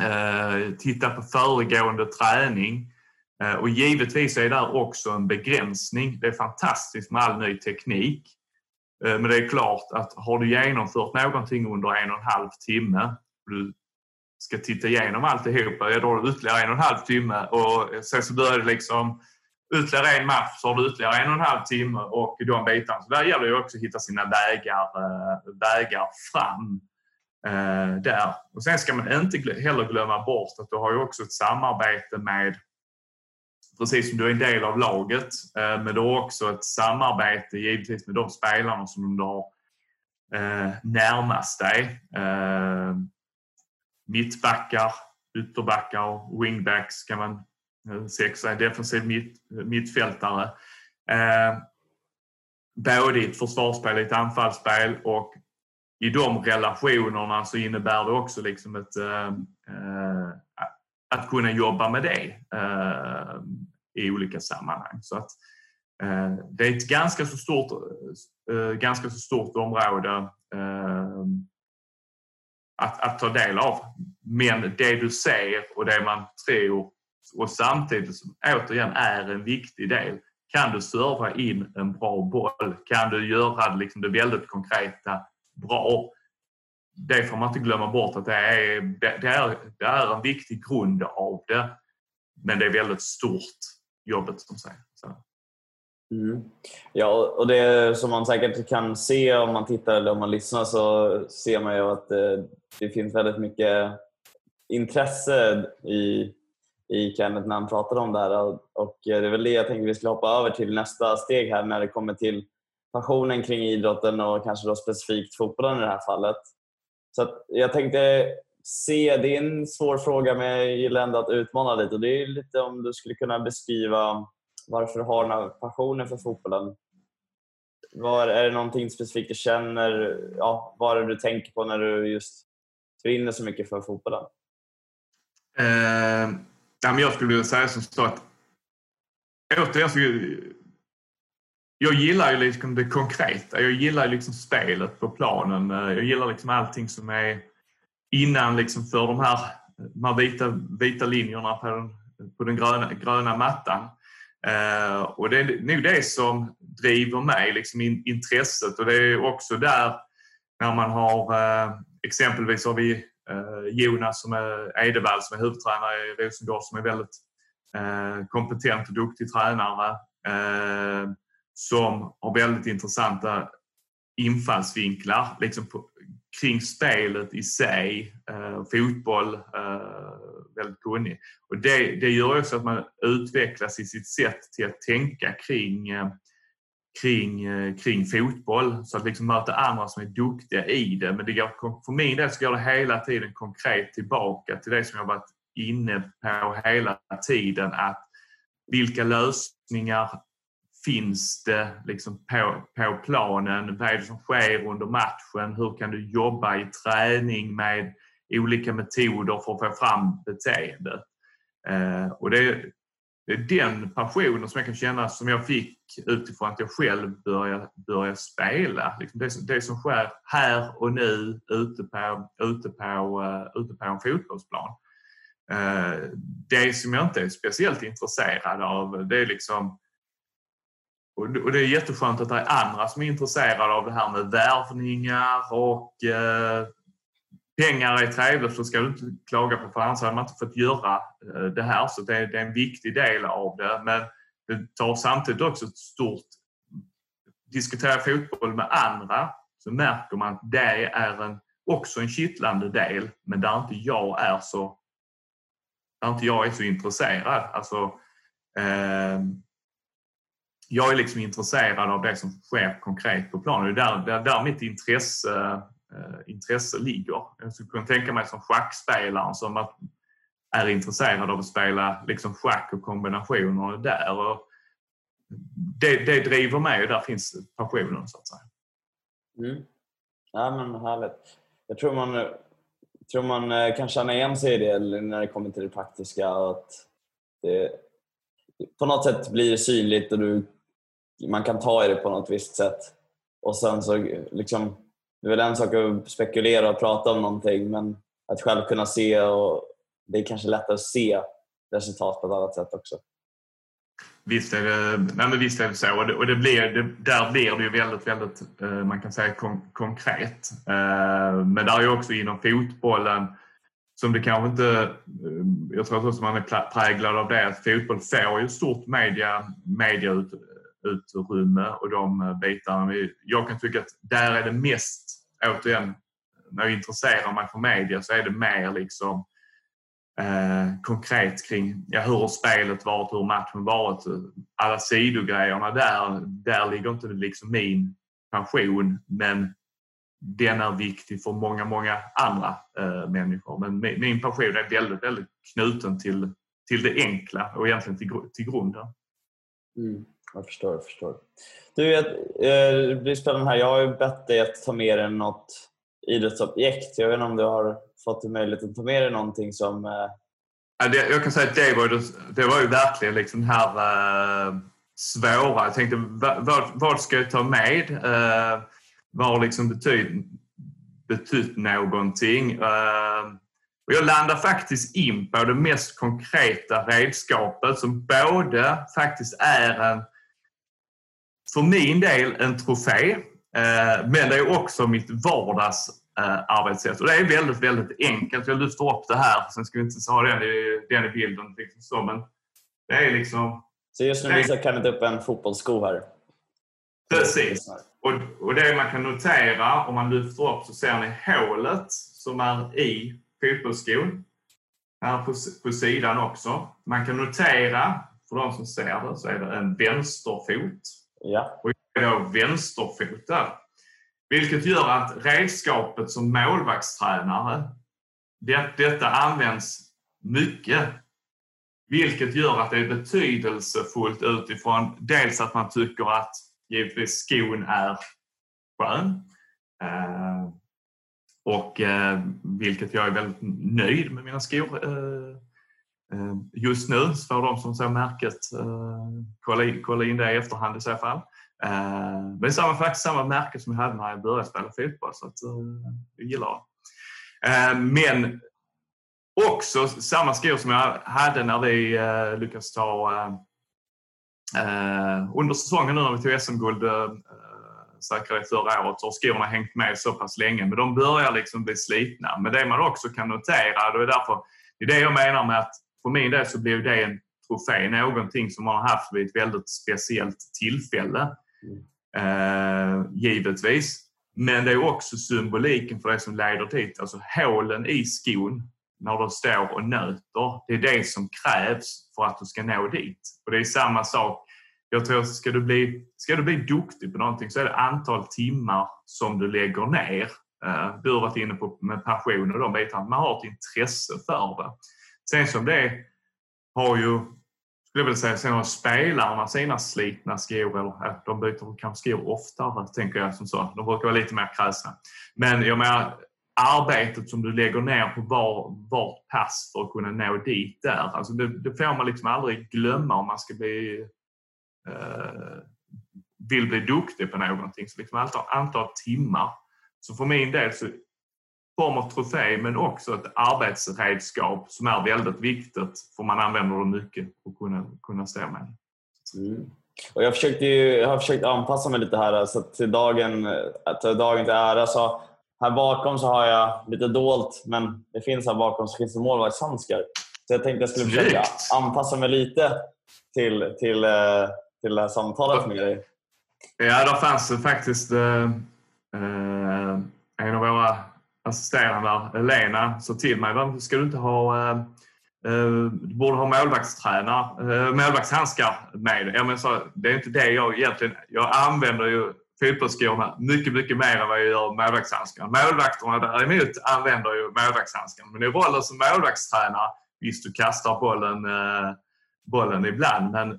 eh, titta på föregående träning. Eh, och givetvis är det också en begränsning. Det är fantastiskt med all ny teknik. Eh, men det är klart att har du genomfört någonting under en och en halv timme och du ska titta igenom alltihopa, ja, då har du ytterligare en och en halv timme och eh, sen så börjar det liksom ytterligare en match så har du ytterligare en och en halv timme och de bitarna. Så där gäller det också att hitta sina vägar, eh, vägar fram där. Och sen ska man inte heller glömma bort att du har ju också ett samarbete med precis som du är en del av laget, eh, men du har också ett samarbete givetvis med de spelarna som du har eh, närmast dig. Eh, mittbackar, ytterbackar, wingbacks kan man sexa, en defensiv mitt, mittfältare. både i ett försvarsspel, i ett anfallsspel och i de relationerna så innebär det också liksom ett, äh, att kunna jobba med det eh, i olika sammanhang. Så att, eh, det är ett ganska så stort, eh, ganska så stort område att, att ta del av. Men det du ser och det man tror och samtidigt som återigen är en viktig del. Kan du serva in en bra boll? Kan du göra liksom det väldigt konkreta bra. Det får man inte glömma bort att det är, det är, det är en viktig grund av det. Men det är väldigt stort jobbet som säger. Mm. Ja, och det som man säkert kan se om man tittar eller om man lyssnar så ser man ju att det, det finns väldigt mycket intresse i, i Kenneth när han pratar om det här. Och eh, det är väl det jag tänkte vi skulle hoppa över till nästa steg här när det kommer till passionen kring idrotten och kanske då specifikt fotbollen i det här fallet. Så jag tänkte se, det är en svår fråga men jag gillar ändå att utmana lite. det är lite om du skulle kunna beskriva varför du har den här passionen för fotbollen. Var, är det någonting specifikt du känner? Ja, vad är det du tänker på när du just brinner så mycket för fotbollen? Eh, jag skulle vilja säga som så att återigen så jag gillar ju liksom det konkreta. Jag gillar liksom spelet på planen. Eh, jag gillar liksom allting som är innan liksom för de här, de här vita, vita linjerna på den, på den gröna, gröna mattan. Uh, och det är nog det som driver mig, liksom in, intresset. Och det är också där när man har uh, exempelvis har vi uh, Jonas som är Edevall som är huvudtränare i Rosengård som är väldigt kompetent och duktig tränare som har väldigt intressanta infallsvinklar liksom på, kring spelet i sig. Eh, fotboll, eh, väldigt kunnig. Och det, det gör också att man utvecklas i sitt sätt till att tänka kring, eh, kring, eh, kring fotboll. Så att liksom möta andra som är duktiga i det. Men det går, för min del så går det hela tiden konkret tillbaka till det som jag varit inne på hela tiden. Att vilka lösningar finns det liksom på, på planen? Vad är det som sker under matchen? Hur kan du jobba i träning med olika metoder för att få fram beteendet? Eh, och det, det, är den passionen som jag kan känna som jag fick utifrån att jag själv började, började spela. Liksom det, det som sker här och nu ute på, ute på, uh, ute på en fotbollsplan. Eh, det som jag inte är speciellt intresserad av det är liksom och det är jätteskönt att det är andra som är intresserade av det här med värvningar och eh, pengar är trevligt så ska du inte klaga på för annars hade man inte fått göra eh, det här. Så det är, det är, en viktig del av det. Men det tar samtidigt också ett stort... Diskutera fotboll med andra så märker man att det är en, också en kittlande del men där inte jag är så där inte jag är så intresserad. Alltså, eh, jag är liksom intresserad av det som sker konkret på planen. Det är där, där, där mitt intresse, äh, intresse ligger. Jag skulle kunna tänka mig som schackspelaren som att är intresserad av att spela liksom schack och kombinationer där. Och det, det driver mig och där finns passionen så att säga. Mm. Ja, men härligt. Jag tror man, tror man eh, kan känna igen sig i det när det kommer till det praktiska. Att det på något sätt blir synligt och du man kan ta i det på något visst sätt. Och sen så liksom, det är väl en sak att spekulera och prata om någonting men att själv kunna se och det är kanske lättare att se resultat på ett annat sätt också. Visst är det, nej men visst är det så. Och det, och det blir, det, där blir det ju väldigt, väldigt, eh, man kan säga kon, konkret. Eh, men där är ju också inom fotbollen, som det kanske inte, eh, jag tror också man är präglad av det, att fotboll får ju stort media, mediautrymme och de eh, bitarna. Jag kan tycka att där är det mest, återigen, när jag intresserar mig för media så är det mer liksom eh, konkret kring ja, hur har spelet varit, hur matchen varit. Alla sidogrejerna där, där ligger inte liksom min passion men den är viktig för många, många andra eh, människor. Men min, min passion är väldigt, väldigt knuten till, till det enkla och egentligen till, till grunden. Mm, jag förstår, jag förstår. Du, jag, eh, det blir spännande här. Jag har ju bett dig att ta med dig något idrottsobjekt. Jag vet inte om du har fått möjlighet att ta med dig någonting som... Eh... Ja, det, jag kan säga att det var, det var ju verkligen liksom här eh, svåra. Jag tänkte, vad, vad ska jag ta med? Eh, vad har liksom betyd, betytt någonting? Eh, och jag landar faktiskt in på det mest konkreta redskapet som både faktiskt är en, för min del en trofé, eh, men det är också mitt vardags eh. Och det är väldigt, väldigt enkelt. Jag lyfter upp det här, sen ska vi inte ha den i, den i bilden. Liksom så, men det är liksom... Så just nu visar Kenneth upp en fotbollssko här. Precis. Och, och det man kan notera om man lyfter upp så ser ni hålet som är i fotbollsskon. Här på, på sidan också. Man kan notera, för de som ser det, så är det en vänsterfot. Ja. Och jag är då vänsterfotad. Vilket gör att redskapet som målvaktstränare, det, detta används mycket. Vilket gör att det är betydelsefullt utifrån dels att man tycker att givetvis skon är skön. Eh, och eh, vilket jag är väldigt nöjd med mina skor eh, eh, just nu. så får de som ser märket, eh, kolla, kolla in det i efterhand i så fall. Eh, men det är samma, faktiskt samma märke som jag hade när jag började spela fotboll så att, jag gillar det. Men också samma skor som jag hade när vi lyckades ta Eh, under säsongen nu när vi tog SM-guld eh, säkrade förra året så har skorna hängt med så pass länge men de börjar liksom bli slitna. Men det man också kan notera, det är därför det är det jag menar med att för min del så blir det en trofé, någonting som man har haft vid ett väldigt speciellt tillfälle. Eh, givetvis. Men det är också symboliken för det som leder dit. Alltså hålen i skon när du står och nöter. Det är det som krävs för att du ska nå dit. Och det är samma sak. Jag tror ska du bli, ska du bli duktig på någonting så är det antal timmar som du lägger ner. Eh, du har varit inne på med passion och de bitarna. Man har ett intresse för det. Sen som det har ju skulle jag vilja säga, sen har spelarna sina slitna skor, eller de byter kanske skor oftare, tänker jag som så. De brukar vara lite mer kräsna. Men jag menar, arbetet som du lägger ner på var, vart pass för att kunna nå dit där, alltså det, det får man liksom aldrig glömma om man ska bli vill bli duktig på någonting. Så liksom antal, antal timmar. Så för min del så form av trofé men också ett arbetsredskap som är väldigt viktigt för man använder det mycket att kunna, kunna stå med. Mm. Och jag, försökte ju, jag har försökt anpassa mig lite här så till dagen, till dagen till ära så här bakom så har jag lite dolt men det finns här bakom så finns det målvaktshandskar. Så jag tänkte jag skulle försöka anpassa mig lite till, till, eh, till det här samtalet med dig. Ja, där fanns det faktiskt eh, eh en av våra assisterande Lena sa till mig, ska du inte ha eh, eh du borde ha målvaktstränare, eh, målvaktshandskar med dig. Ja, så, det är inte det jag egentligen... Jag använder ju fotbollsskorna mycket, mycket mer än vad jag gör målvaktshandskarna. Målvakterna däremot använder ju målvaktshandskarna. Men i rollen som målvaktstränare, visst du kastar bollen, bollen ibland, men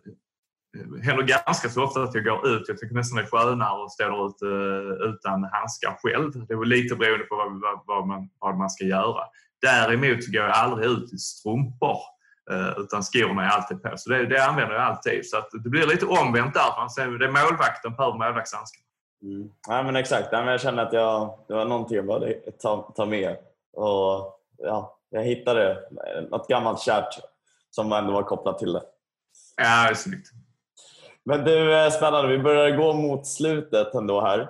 händer ganska så ofta att jag går ut. Jag tycker nästan det är skönare att stå där ute utan handskar själv. Det är lite beroende på vad, vad, man, vad man ska göra. Däremot så går jag aldrig ut i strumpor eh, utan skorna är alltid på. Så det, det använder jag alltid. Så det blir lite omvänt där. Man säger, det är målvakten på målvaktshandskar. Mm. Ja, men exakt. Ja, men jag känner att jag, det var någonting jag borde ta, ta med. Och, ja, jag hittade något gammalt kärt som ändå var kopplat till det. Ja, det är snyggt. Men du, eh, spännande. Vi börjar gå mot slutet ändå här.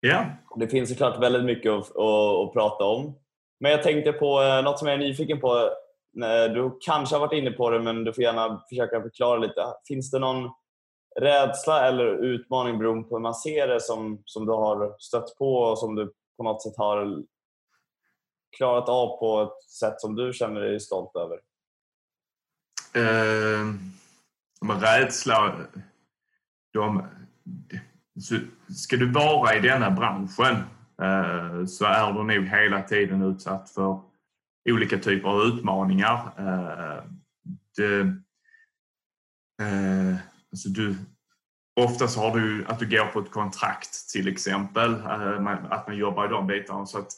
Ja. Det finns såklart väldigt mycket att, att, att prata om. Men jag tänkte på eh, något som jag är nyfiken på. Du kanske har varit inne på det, men du får gärna försöka förklara lite. Finns det någon rädsla eller utmaning beroende på hur man ser det som, som du har stött på och som du på något sätt har klarat av på ett sätt som du känner dig stolt över? Eh, rädsla... De, ska du vara i denna branschen eh, så är du nog hela tiden utsatt för olika typer av utmaningar. Eh, det, eh, alltså du, oftast har du att du går på ett kontrakt till exempel, att man jobbar i de bitarna. Så att,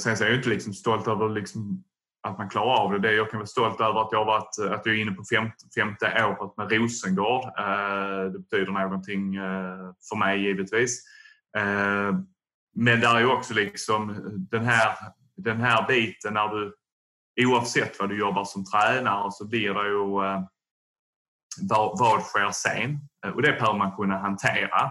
sen så är jag inte liksom stolt över liksom att man klarar av det. det. Jag kan vara stolt över att jag, varit, att jag är inne på femte, femte året med Rosengård. Eh, det betyder någonting eh, för mig givetvis. Eh, men där är också liksom den här, den här biten när du oavsett vad du jobbar som tränare så blir det ju eh, vad, vad sker sen? Eh, och det behöver man kunna hantera.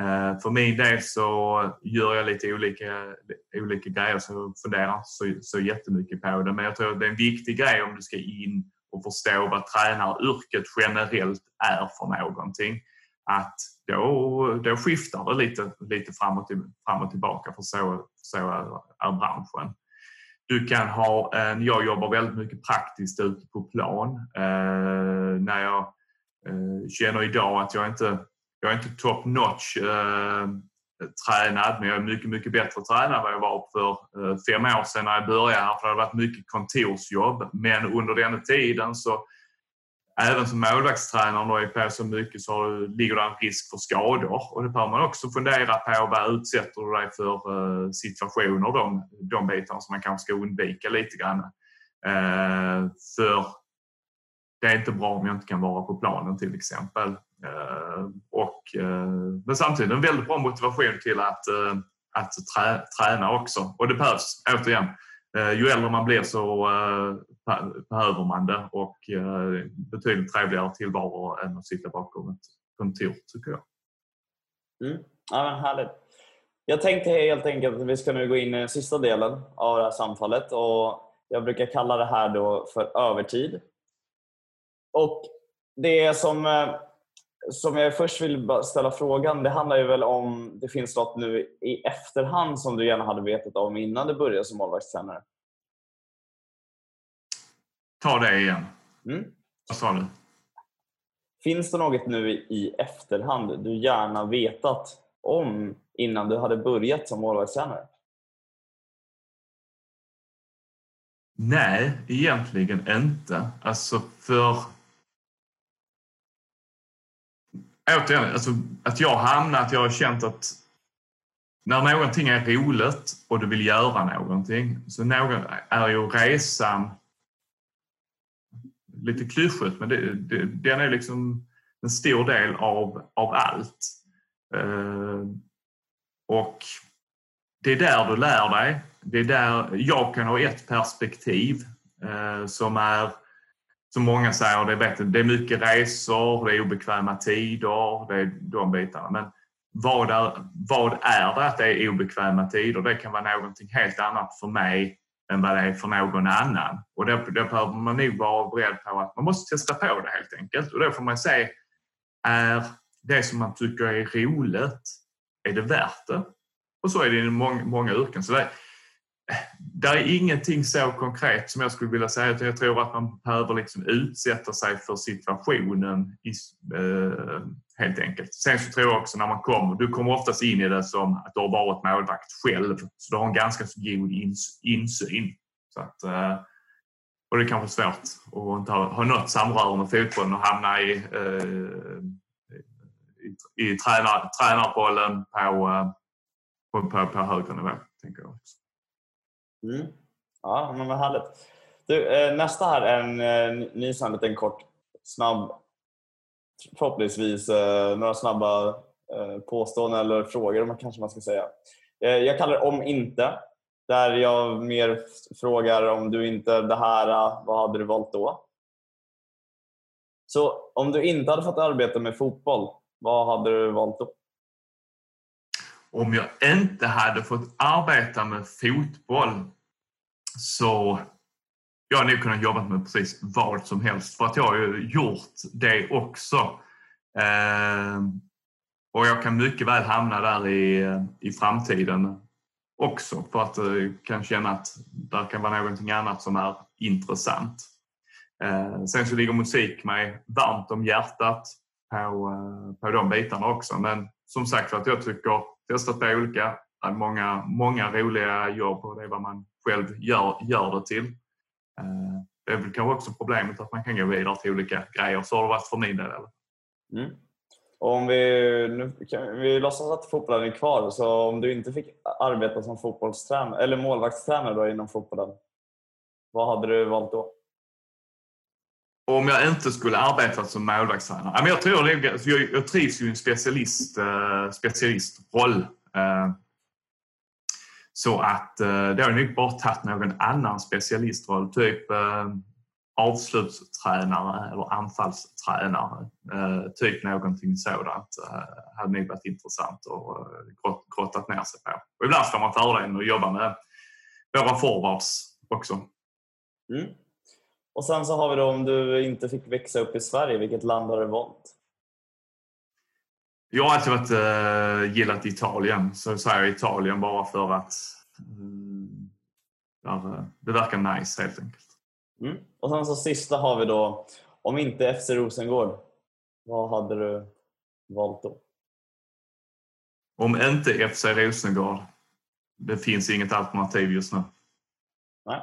Eh, för min del så gör jag lite olika, olika grejer så jag funderar så, så jättemycket på det. Men jag tror att det är en viktig grej om du ska in och förstå vad tränaryrket generellt är för någonting. Att då, då skiftar det lite, lite fram, och till, fram och tillbaka för så, så är, är branschen. Du kan ha en, jag jobbar väldigt mycket praktiskt ute på plan. Eh, när jag eh, känner idag att jag inte jag är inte top notch eh, tränad, men jag är mycket, mycket bättre tränad än vad jag var för eh, fem år sedan när jag började här. För det har varit mycket kontorsjobb. Men under den tiden så även som målvaktstränare när jag är på så mycket så ligger det en risk för skador. Och det behöver man också fundera på. Vad utsätter du dig för eh, situationer? De, de bitarna som man kanske ska undvika lite grann. Eh, för det är inte bra om jag inte kan vara på planen till exempel. Eh, och, eh, men samtidigt en väldigt bra motivation till att, eh, att trä, träna också. Och det behövs, återigen. Eh, ju äldre man blir så eh, behöver man det och eh, betydligt trevligare tillvaro än att sitta bakom ett kontor tycker jag. Mm. Ja, men härligt. Jag tänkte helt enkelt att vi ska nu gå in i den sista delen av det här samtalet och jag brukar kalla det här då för övertid. Och det som som jag först vill ställa frågan, det handlar ju väl om det finns något nu i efterhand som du gärna hade vetat om innan du började som målvaktstränare? Ta det igen. Mm. Vad sa du? Finns det något nu i efterhand du gärna vetat om innan du hade börjat som målvaktstränare? Nej, egentligen inte. Alltså för återigen, alltså, att jag hamnat, jag har känt att när någonting är roligt och du vill göra någonting så någon, är ju resan lite klyschigt men det, det, den är liksom en stor del av, av allt. Eh, och det är där du lär dig. Det är där jag kan ha ett perspektiv eh, som är som många säger, det, vet, det är mycket resor, det är obekväma tider, det är de bitarna. Men vad är, vad är det att det är obekväma tider? Det kan vara någonting helt annat för mig än vad det är för någon annan. Och då, då behöver man nog vara beredd på att man måste testa på det helt enkelt. Och då får man se, är det som man tycker är roligt, är det värt det? Och så är det i många, många yrken. Så det, det är ingenting så konkret som jag skulle vilja säga. utan Jag tror att man behöver liksom utsätta sig för situationen i, eh, helt enkelt. Sen så tror jag också när man kommer, du kommer oftast in i det som att du har varit målvakt själv. Så du har en ganska så god ins, insyn. Så att, eh, och det är kanske svårt att inte ha, ha något samröre med fotbollen och hamna i, eh, i, i tränar, tränarrollen på, eh, på, på, på högre nivå. Tänker jag också. Mm. Ja, men vad härligt. Du, eh, nästa här är en eh, ny sån liten kort, snabb, förhoppningsvis eh, några snabba påståenden eller frågor kanske man ska säga. Jag kallar det om inte. Där jag mer frågar om du inte det här, vad hade du valt då? Så om du inte hade fått arbeta med fotboll, vad hade du valt då? Om jag inte hade fått arbeta med fotboll så jag hade nog kunnat jobba med precis vad som helst för att jag har ju gjort det också. Eh, och jag kan mycket väl hamna där i, i framtiden också för att jag kan känna att där kan vara någonting annat som är intressant. Ehm, sen så ligger musik mig varmt om hjärtat på, eh, på de bitarna också. Men som sagt att jag tycker testat på olika, många, många roliga jobb och det är vad man själv gör, gör det till. Eh, det är väl kanske också problemet att man kan gå vidare till olika grejer. Så har det varit för min del. Mm. om vi, nu kan, vi låtsas att fotbollen är kvar, så om du inte fick arbeta som fotbollstränare, eller målvaktstränare då inom fotbollen, vad hade du valt då? Om jag inte skulle arbeta som målvaktstränare? Jag, tror jag, jag trivs ju i en specialist, eh, specialistroll. Eh, så att eh, det har jag nog bara tagit någon annan specialistroll. Typ eh, avslutstränare eller anfallstränare. Eh, typ någonting sådant eh, hade nog varit intressant och eh, grottat ner sig på. Och ibland får man fördelen att jobba med våra forwards också. Mm. Och sen så har vi då om du inte fick växa upp i Sverige, vilket land har du valt? Jag har alltid varit, äh, gillat Italien, så jag säger Italien bara för att äh, det verkar nice helt enkelt. Mm. Och sen så sista har vi då, om inte FC Rosengård, vad hade du valt då? Om inte FC Rosengård, det finns inget alternativ just nu. Nej.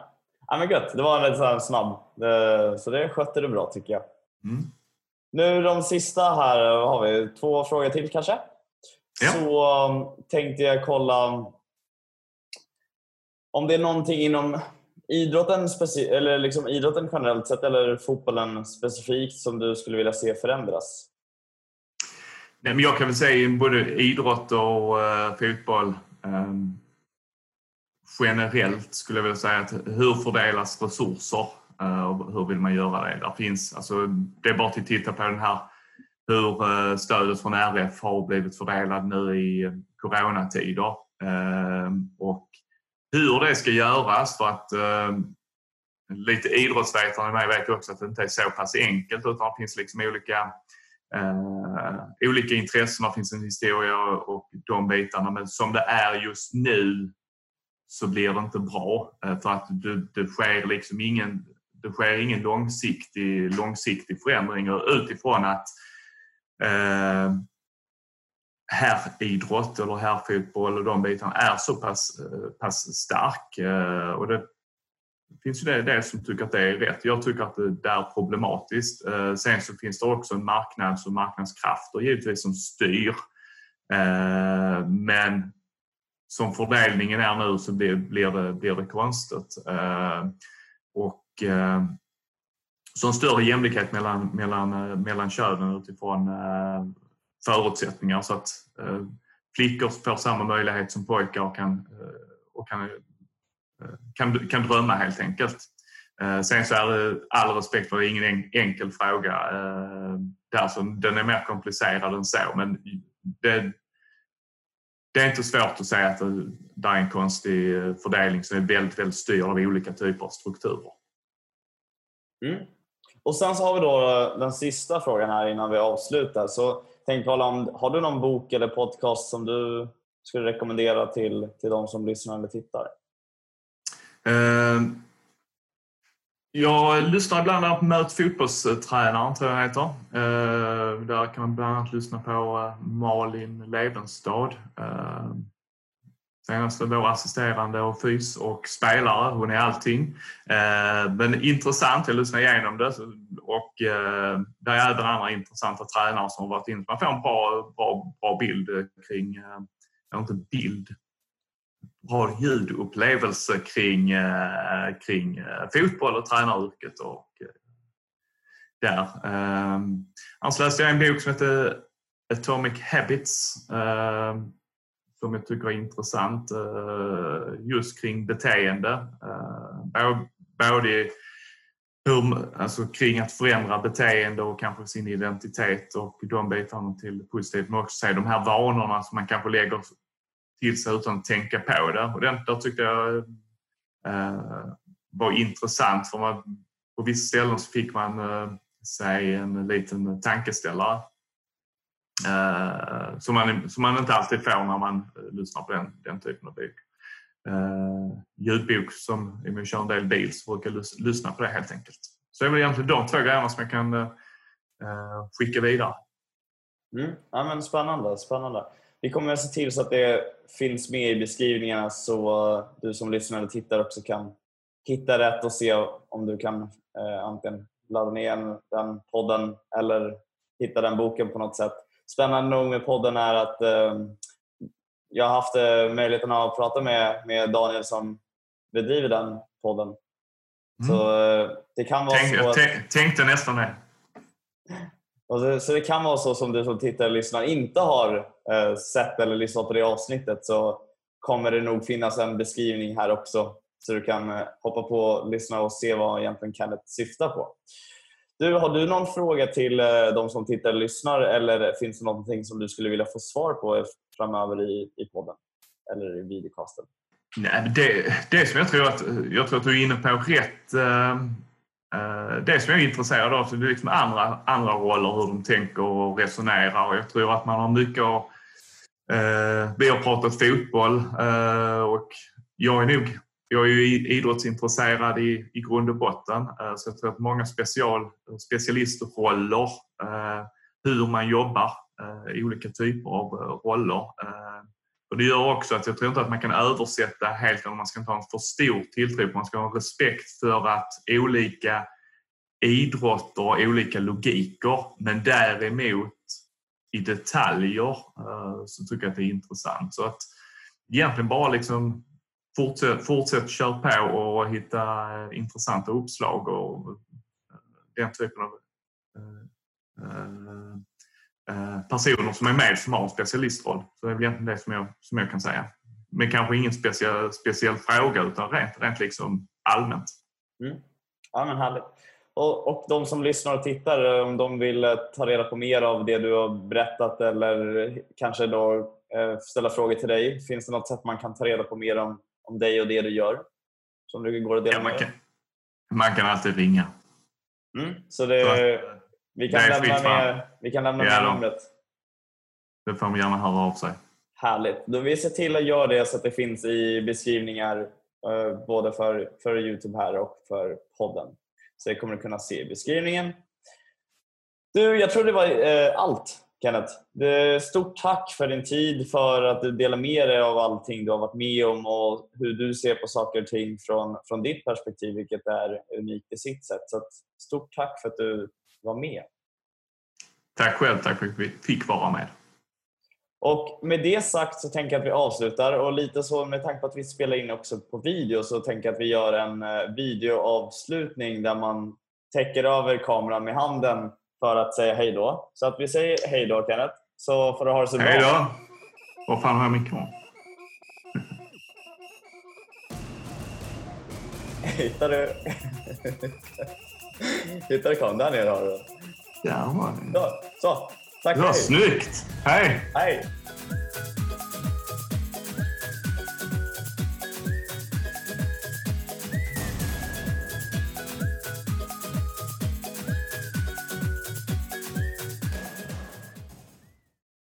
Ja, men gött. Det var lite snabb. Så det skötte du bra tycker jag. Mm. Nu de sista här har vi två frågor till kanske. Ja. Så um, tänkte jag kolla om det är någonting inom idrotten, eller liksom idrotten generellt sett eller fotbollen specifikt som du skulle vilja se förändras? Nej, men jag kan väl säga både idrott och uh, fotboll. Um, generellt skulle jag vilja säga att hur fördelas resurser eh, och hur vill man göra det? Där finns, alltså, det är bara att titta på den här hur eh, stödet från RF har blivit fördelat nu i coronatider eh, och hur det ska göras för att lite idrottsvetare i mig vet också att det inte är så pass enkelt utan det finns liksom olika olika intressen, det finns en historia och de bitarna. Men som det är just nu så blir det inte bra eh, för att det, det sker liksom ingen det sker ingen långsiktig, långsiktig förändring utifrån att eh, herridrott eller herrfotboll och de bitarna är så pass, eh, pass stark. Eh, och det finns ju det, det som tycker att det är rätt. Jag tycker att det, det är problematiskt. Eh, sen så finns det också en marknads och marknadskrafter givetvis som styr. Eh, men som fördelningen är nu så blir, blir, det, blir det konstigt. Eh, och eh, så en större jämlikhet mellan, mellan, eh, mellan könen utifrån eh, förutsättningar så att eh, flickor får samma möjlighet som pojkar och kan, eh, och kan, eh, kan, kan drömma helt enkelt. Eh, sen så är det all respekt för det ingen enkel fråga. Där så den är mer komplicerad än så men det, det är inte svårt att säga att det är en konstig eh, fördelning som är väldigt, väldigt styrd av olika typer av strukturer. Mm. Och sen så har vi då eh, den sista frågan här innan vi avslutar. Så tänk om, har du någon bok eller podcast som du skulle rekommendera till, till de som lyssnar eller tittar? Uh, jag lyssnar ibland på Möt fotbollstränaren, tror jag heter. Eh, där kan man bland annat lyssna på eh, Malin Levenstad. senast senaste vår assisterande och fys och spelare. Hon är allting. Men intressant, jag lyssnade igenom det och det är även andra intressanta tränare som har varit inne. Man får en bra, bra, bra bild kring, inte bild, bra ljudupplevelse kring, eh, kring eh, fotboll och tränaryrket. Och, eh, där. Ehm, annars läste jag en bok som heter Atomic Habits ehm, som jag tycker är intressant eh, just kring beteende. Eh, både hur, alltså kring att förändra beteende och kanske sin identitet och de bitarna till positivt. Men också se de här vanorna som man kanske lägger till sig utan att tänka på det. Och den där tyckte jag eh, var intressant för man, på vissa ställen så fick man eh, sig en liten tankeställare. Eh, som, man, som man inte alltid får när man eh, lyssnar på den, den typen av bok. Eh, ljudbok som om jag kör en del bil så brukar jag lyssna på det helt enkelt. Så det är väl egentligen de två grejerna som jag kan eh, skicka vidare. Mm. Ja, men spännande, spännande. Vi kommer att se till så att det finns med i beskrivningarna så du som lyssnar eller tittar också kan hitta rätt och se om du kan eh, antingen ladda ner den podden eller hitta den boken på något sätt. Spännande nog med podden är att eh, jag har haft eh, möjligheten att prata med, med Daniel som bedriver den podden. Mm. Så eh, det kan vara Tänk, så att... Tänkte nästan det. Så, så det kan vara så som du som tittar och lyssnar inte har eh, sett eller lyssnat på det avsnittet så kommer det nog finnas en beskrivning här också så du kan eh, hoppa på och lyssna och se vad egentligen Kenneth syftar på. Du, har du någon fråga till eh, de som tittar och lyssnar eller finns det någonting som du skulle vilja få svar på framöver i, i podden eller i videocasten? Nej, det, det som jag tror att, jag tror att du är inne på rätt Eh, Eh, det som jag är intresserad av det är liksom andra, andra roller, hur de tänker och resonerar. Och jag tror att man har mycket av... Eh, vi har pratat fotboll eh, och jag är nog jag är ju idrottsintresserad i, i grund och botten eh, så jag tror att många special, specialistroller, eh, hur man jobbar, eh, olika typer av eh, roller. Eh, och det gör också att jag tror inte att man kan översätta helt, man ska inte ha en för stor tilltro. Man ska ha respekt för att olika idrotter och olika logiker, men däremot i detaljer eh, så tycker jag att det är intressant. Så att egentligen bara liksom fortsätt, fortsätt kör på och hitta intressanta uppslag och den typen av personer som är med som har en specialistroll. Så det är väl egentligen det som jag, som jag kan säga. Men kanske ingen speciell, speciell fråga utan rent, rent liksom allmänt. Mm. Ja, men härligt. Och, och de som lyssnar och tittar, eh, om de vill eh, ta reda på mer av det du har berättat eller kanske då eh, ställa frågor till dig. Finns det något sätt man kan ta reda på mer om, om dig och det du gör? Som du går att dela ja, man, kan, man kan alltid ringa. Mm. Så det, vi kan, lämna med, vi kan lämna med numret. Det får de gärna höra av sig. Härligt. Då vi ser till att göra det så att det finns i beskrivningar eh, både för, för Youtube här och för podden. Så det kommer du kunna se i beskrivningen. Du, jag tror det var eh, allt Kenneth. Stort tack för din tid, för att du delar med dig av allting du har varit med om och hur du ser på saker och ting från, från ditt perspektiv, vilket är unikt i sitt sätt. Så stort tack för att du var med. Tack själv, tack för att vi fick vara med. Och med det sagt så tänker jag att vi avslutar och lite så med tanke på att vi spelar in också på video så tänker jag att vi gör en eh, videoavslutning där man täcker över kameran med handen för att säga hej då. Så att vi säger hej då Kenneth, så får du ha det så bra. Hej då! Var fan har jag kvar? Hittar du? <laughs> Hittar du kameran? Där nere har du den. Ja, Så, så. Tack. Ja, snyggt! Hej! Hej!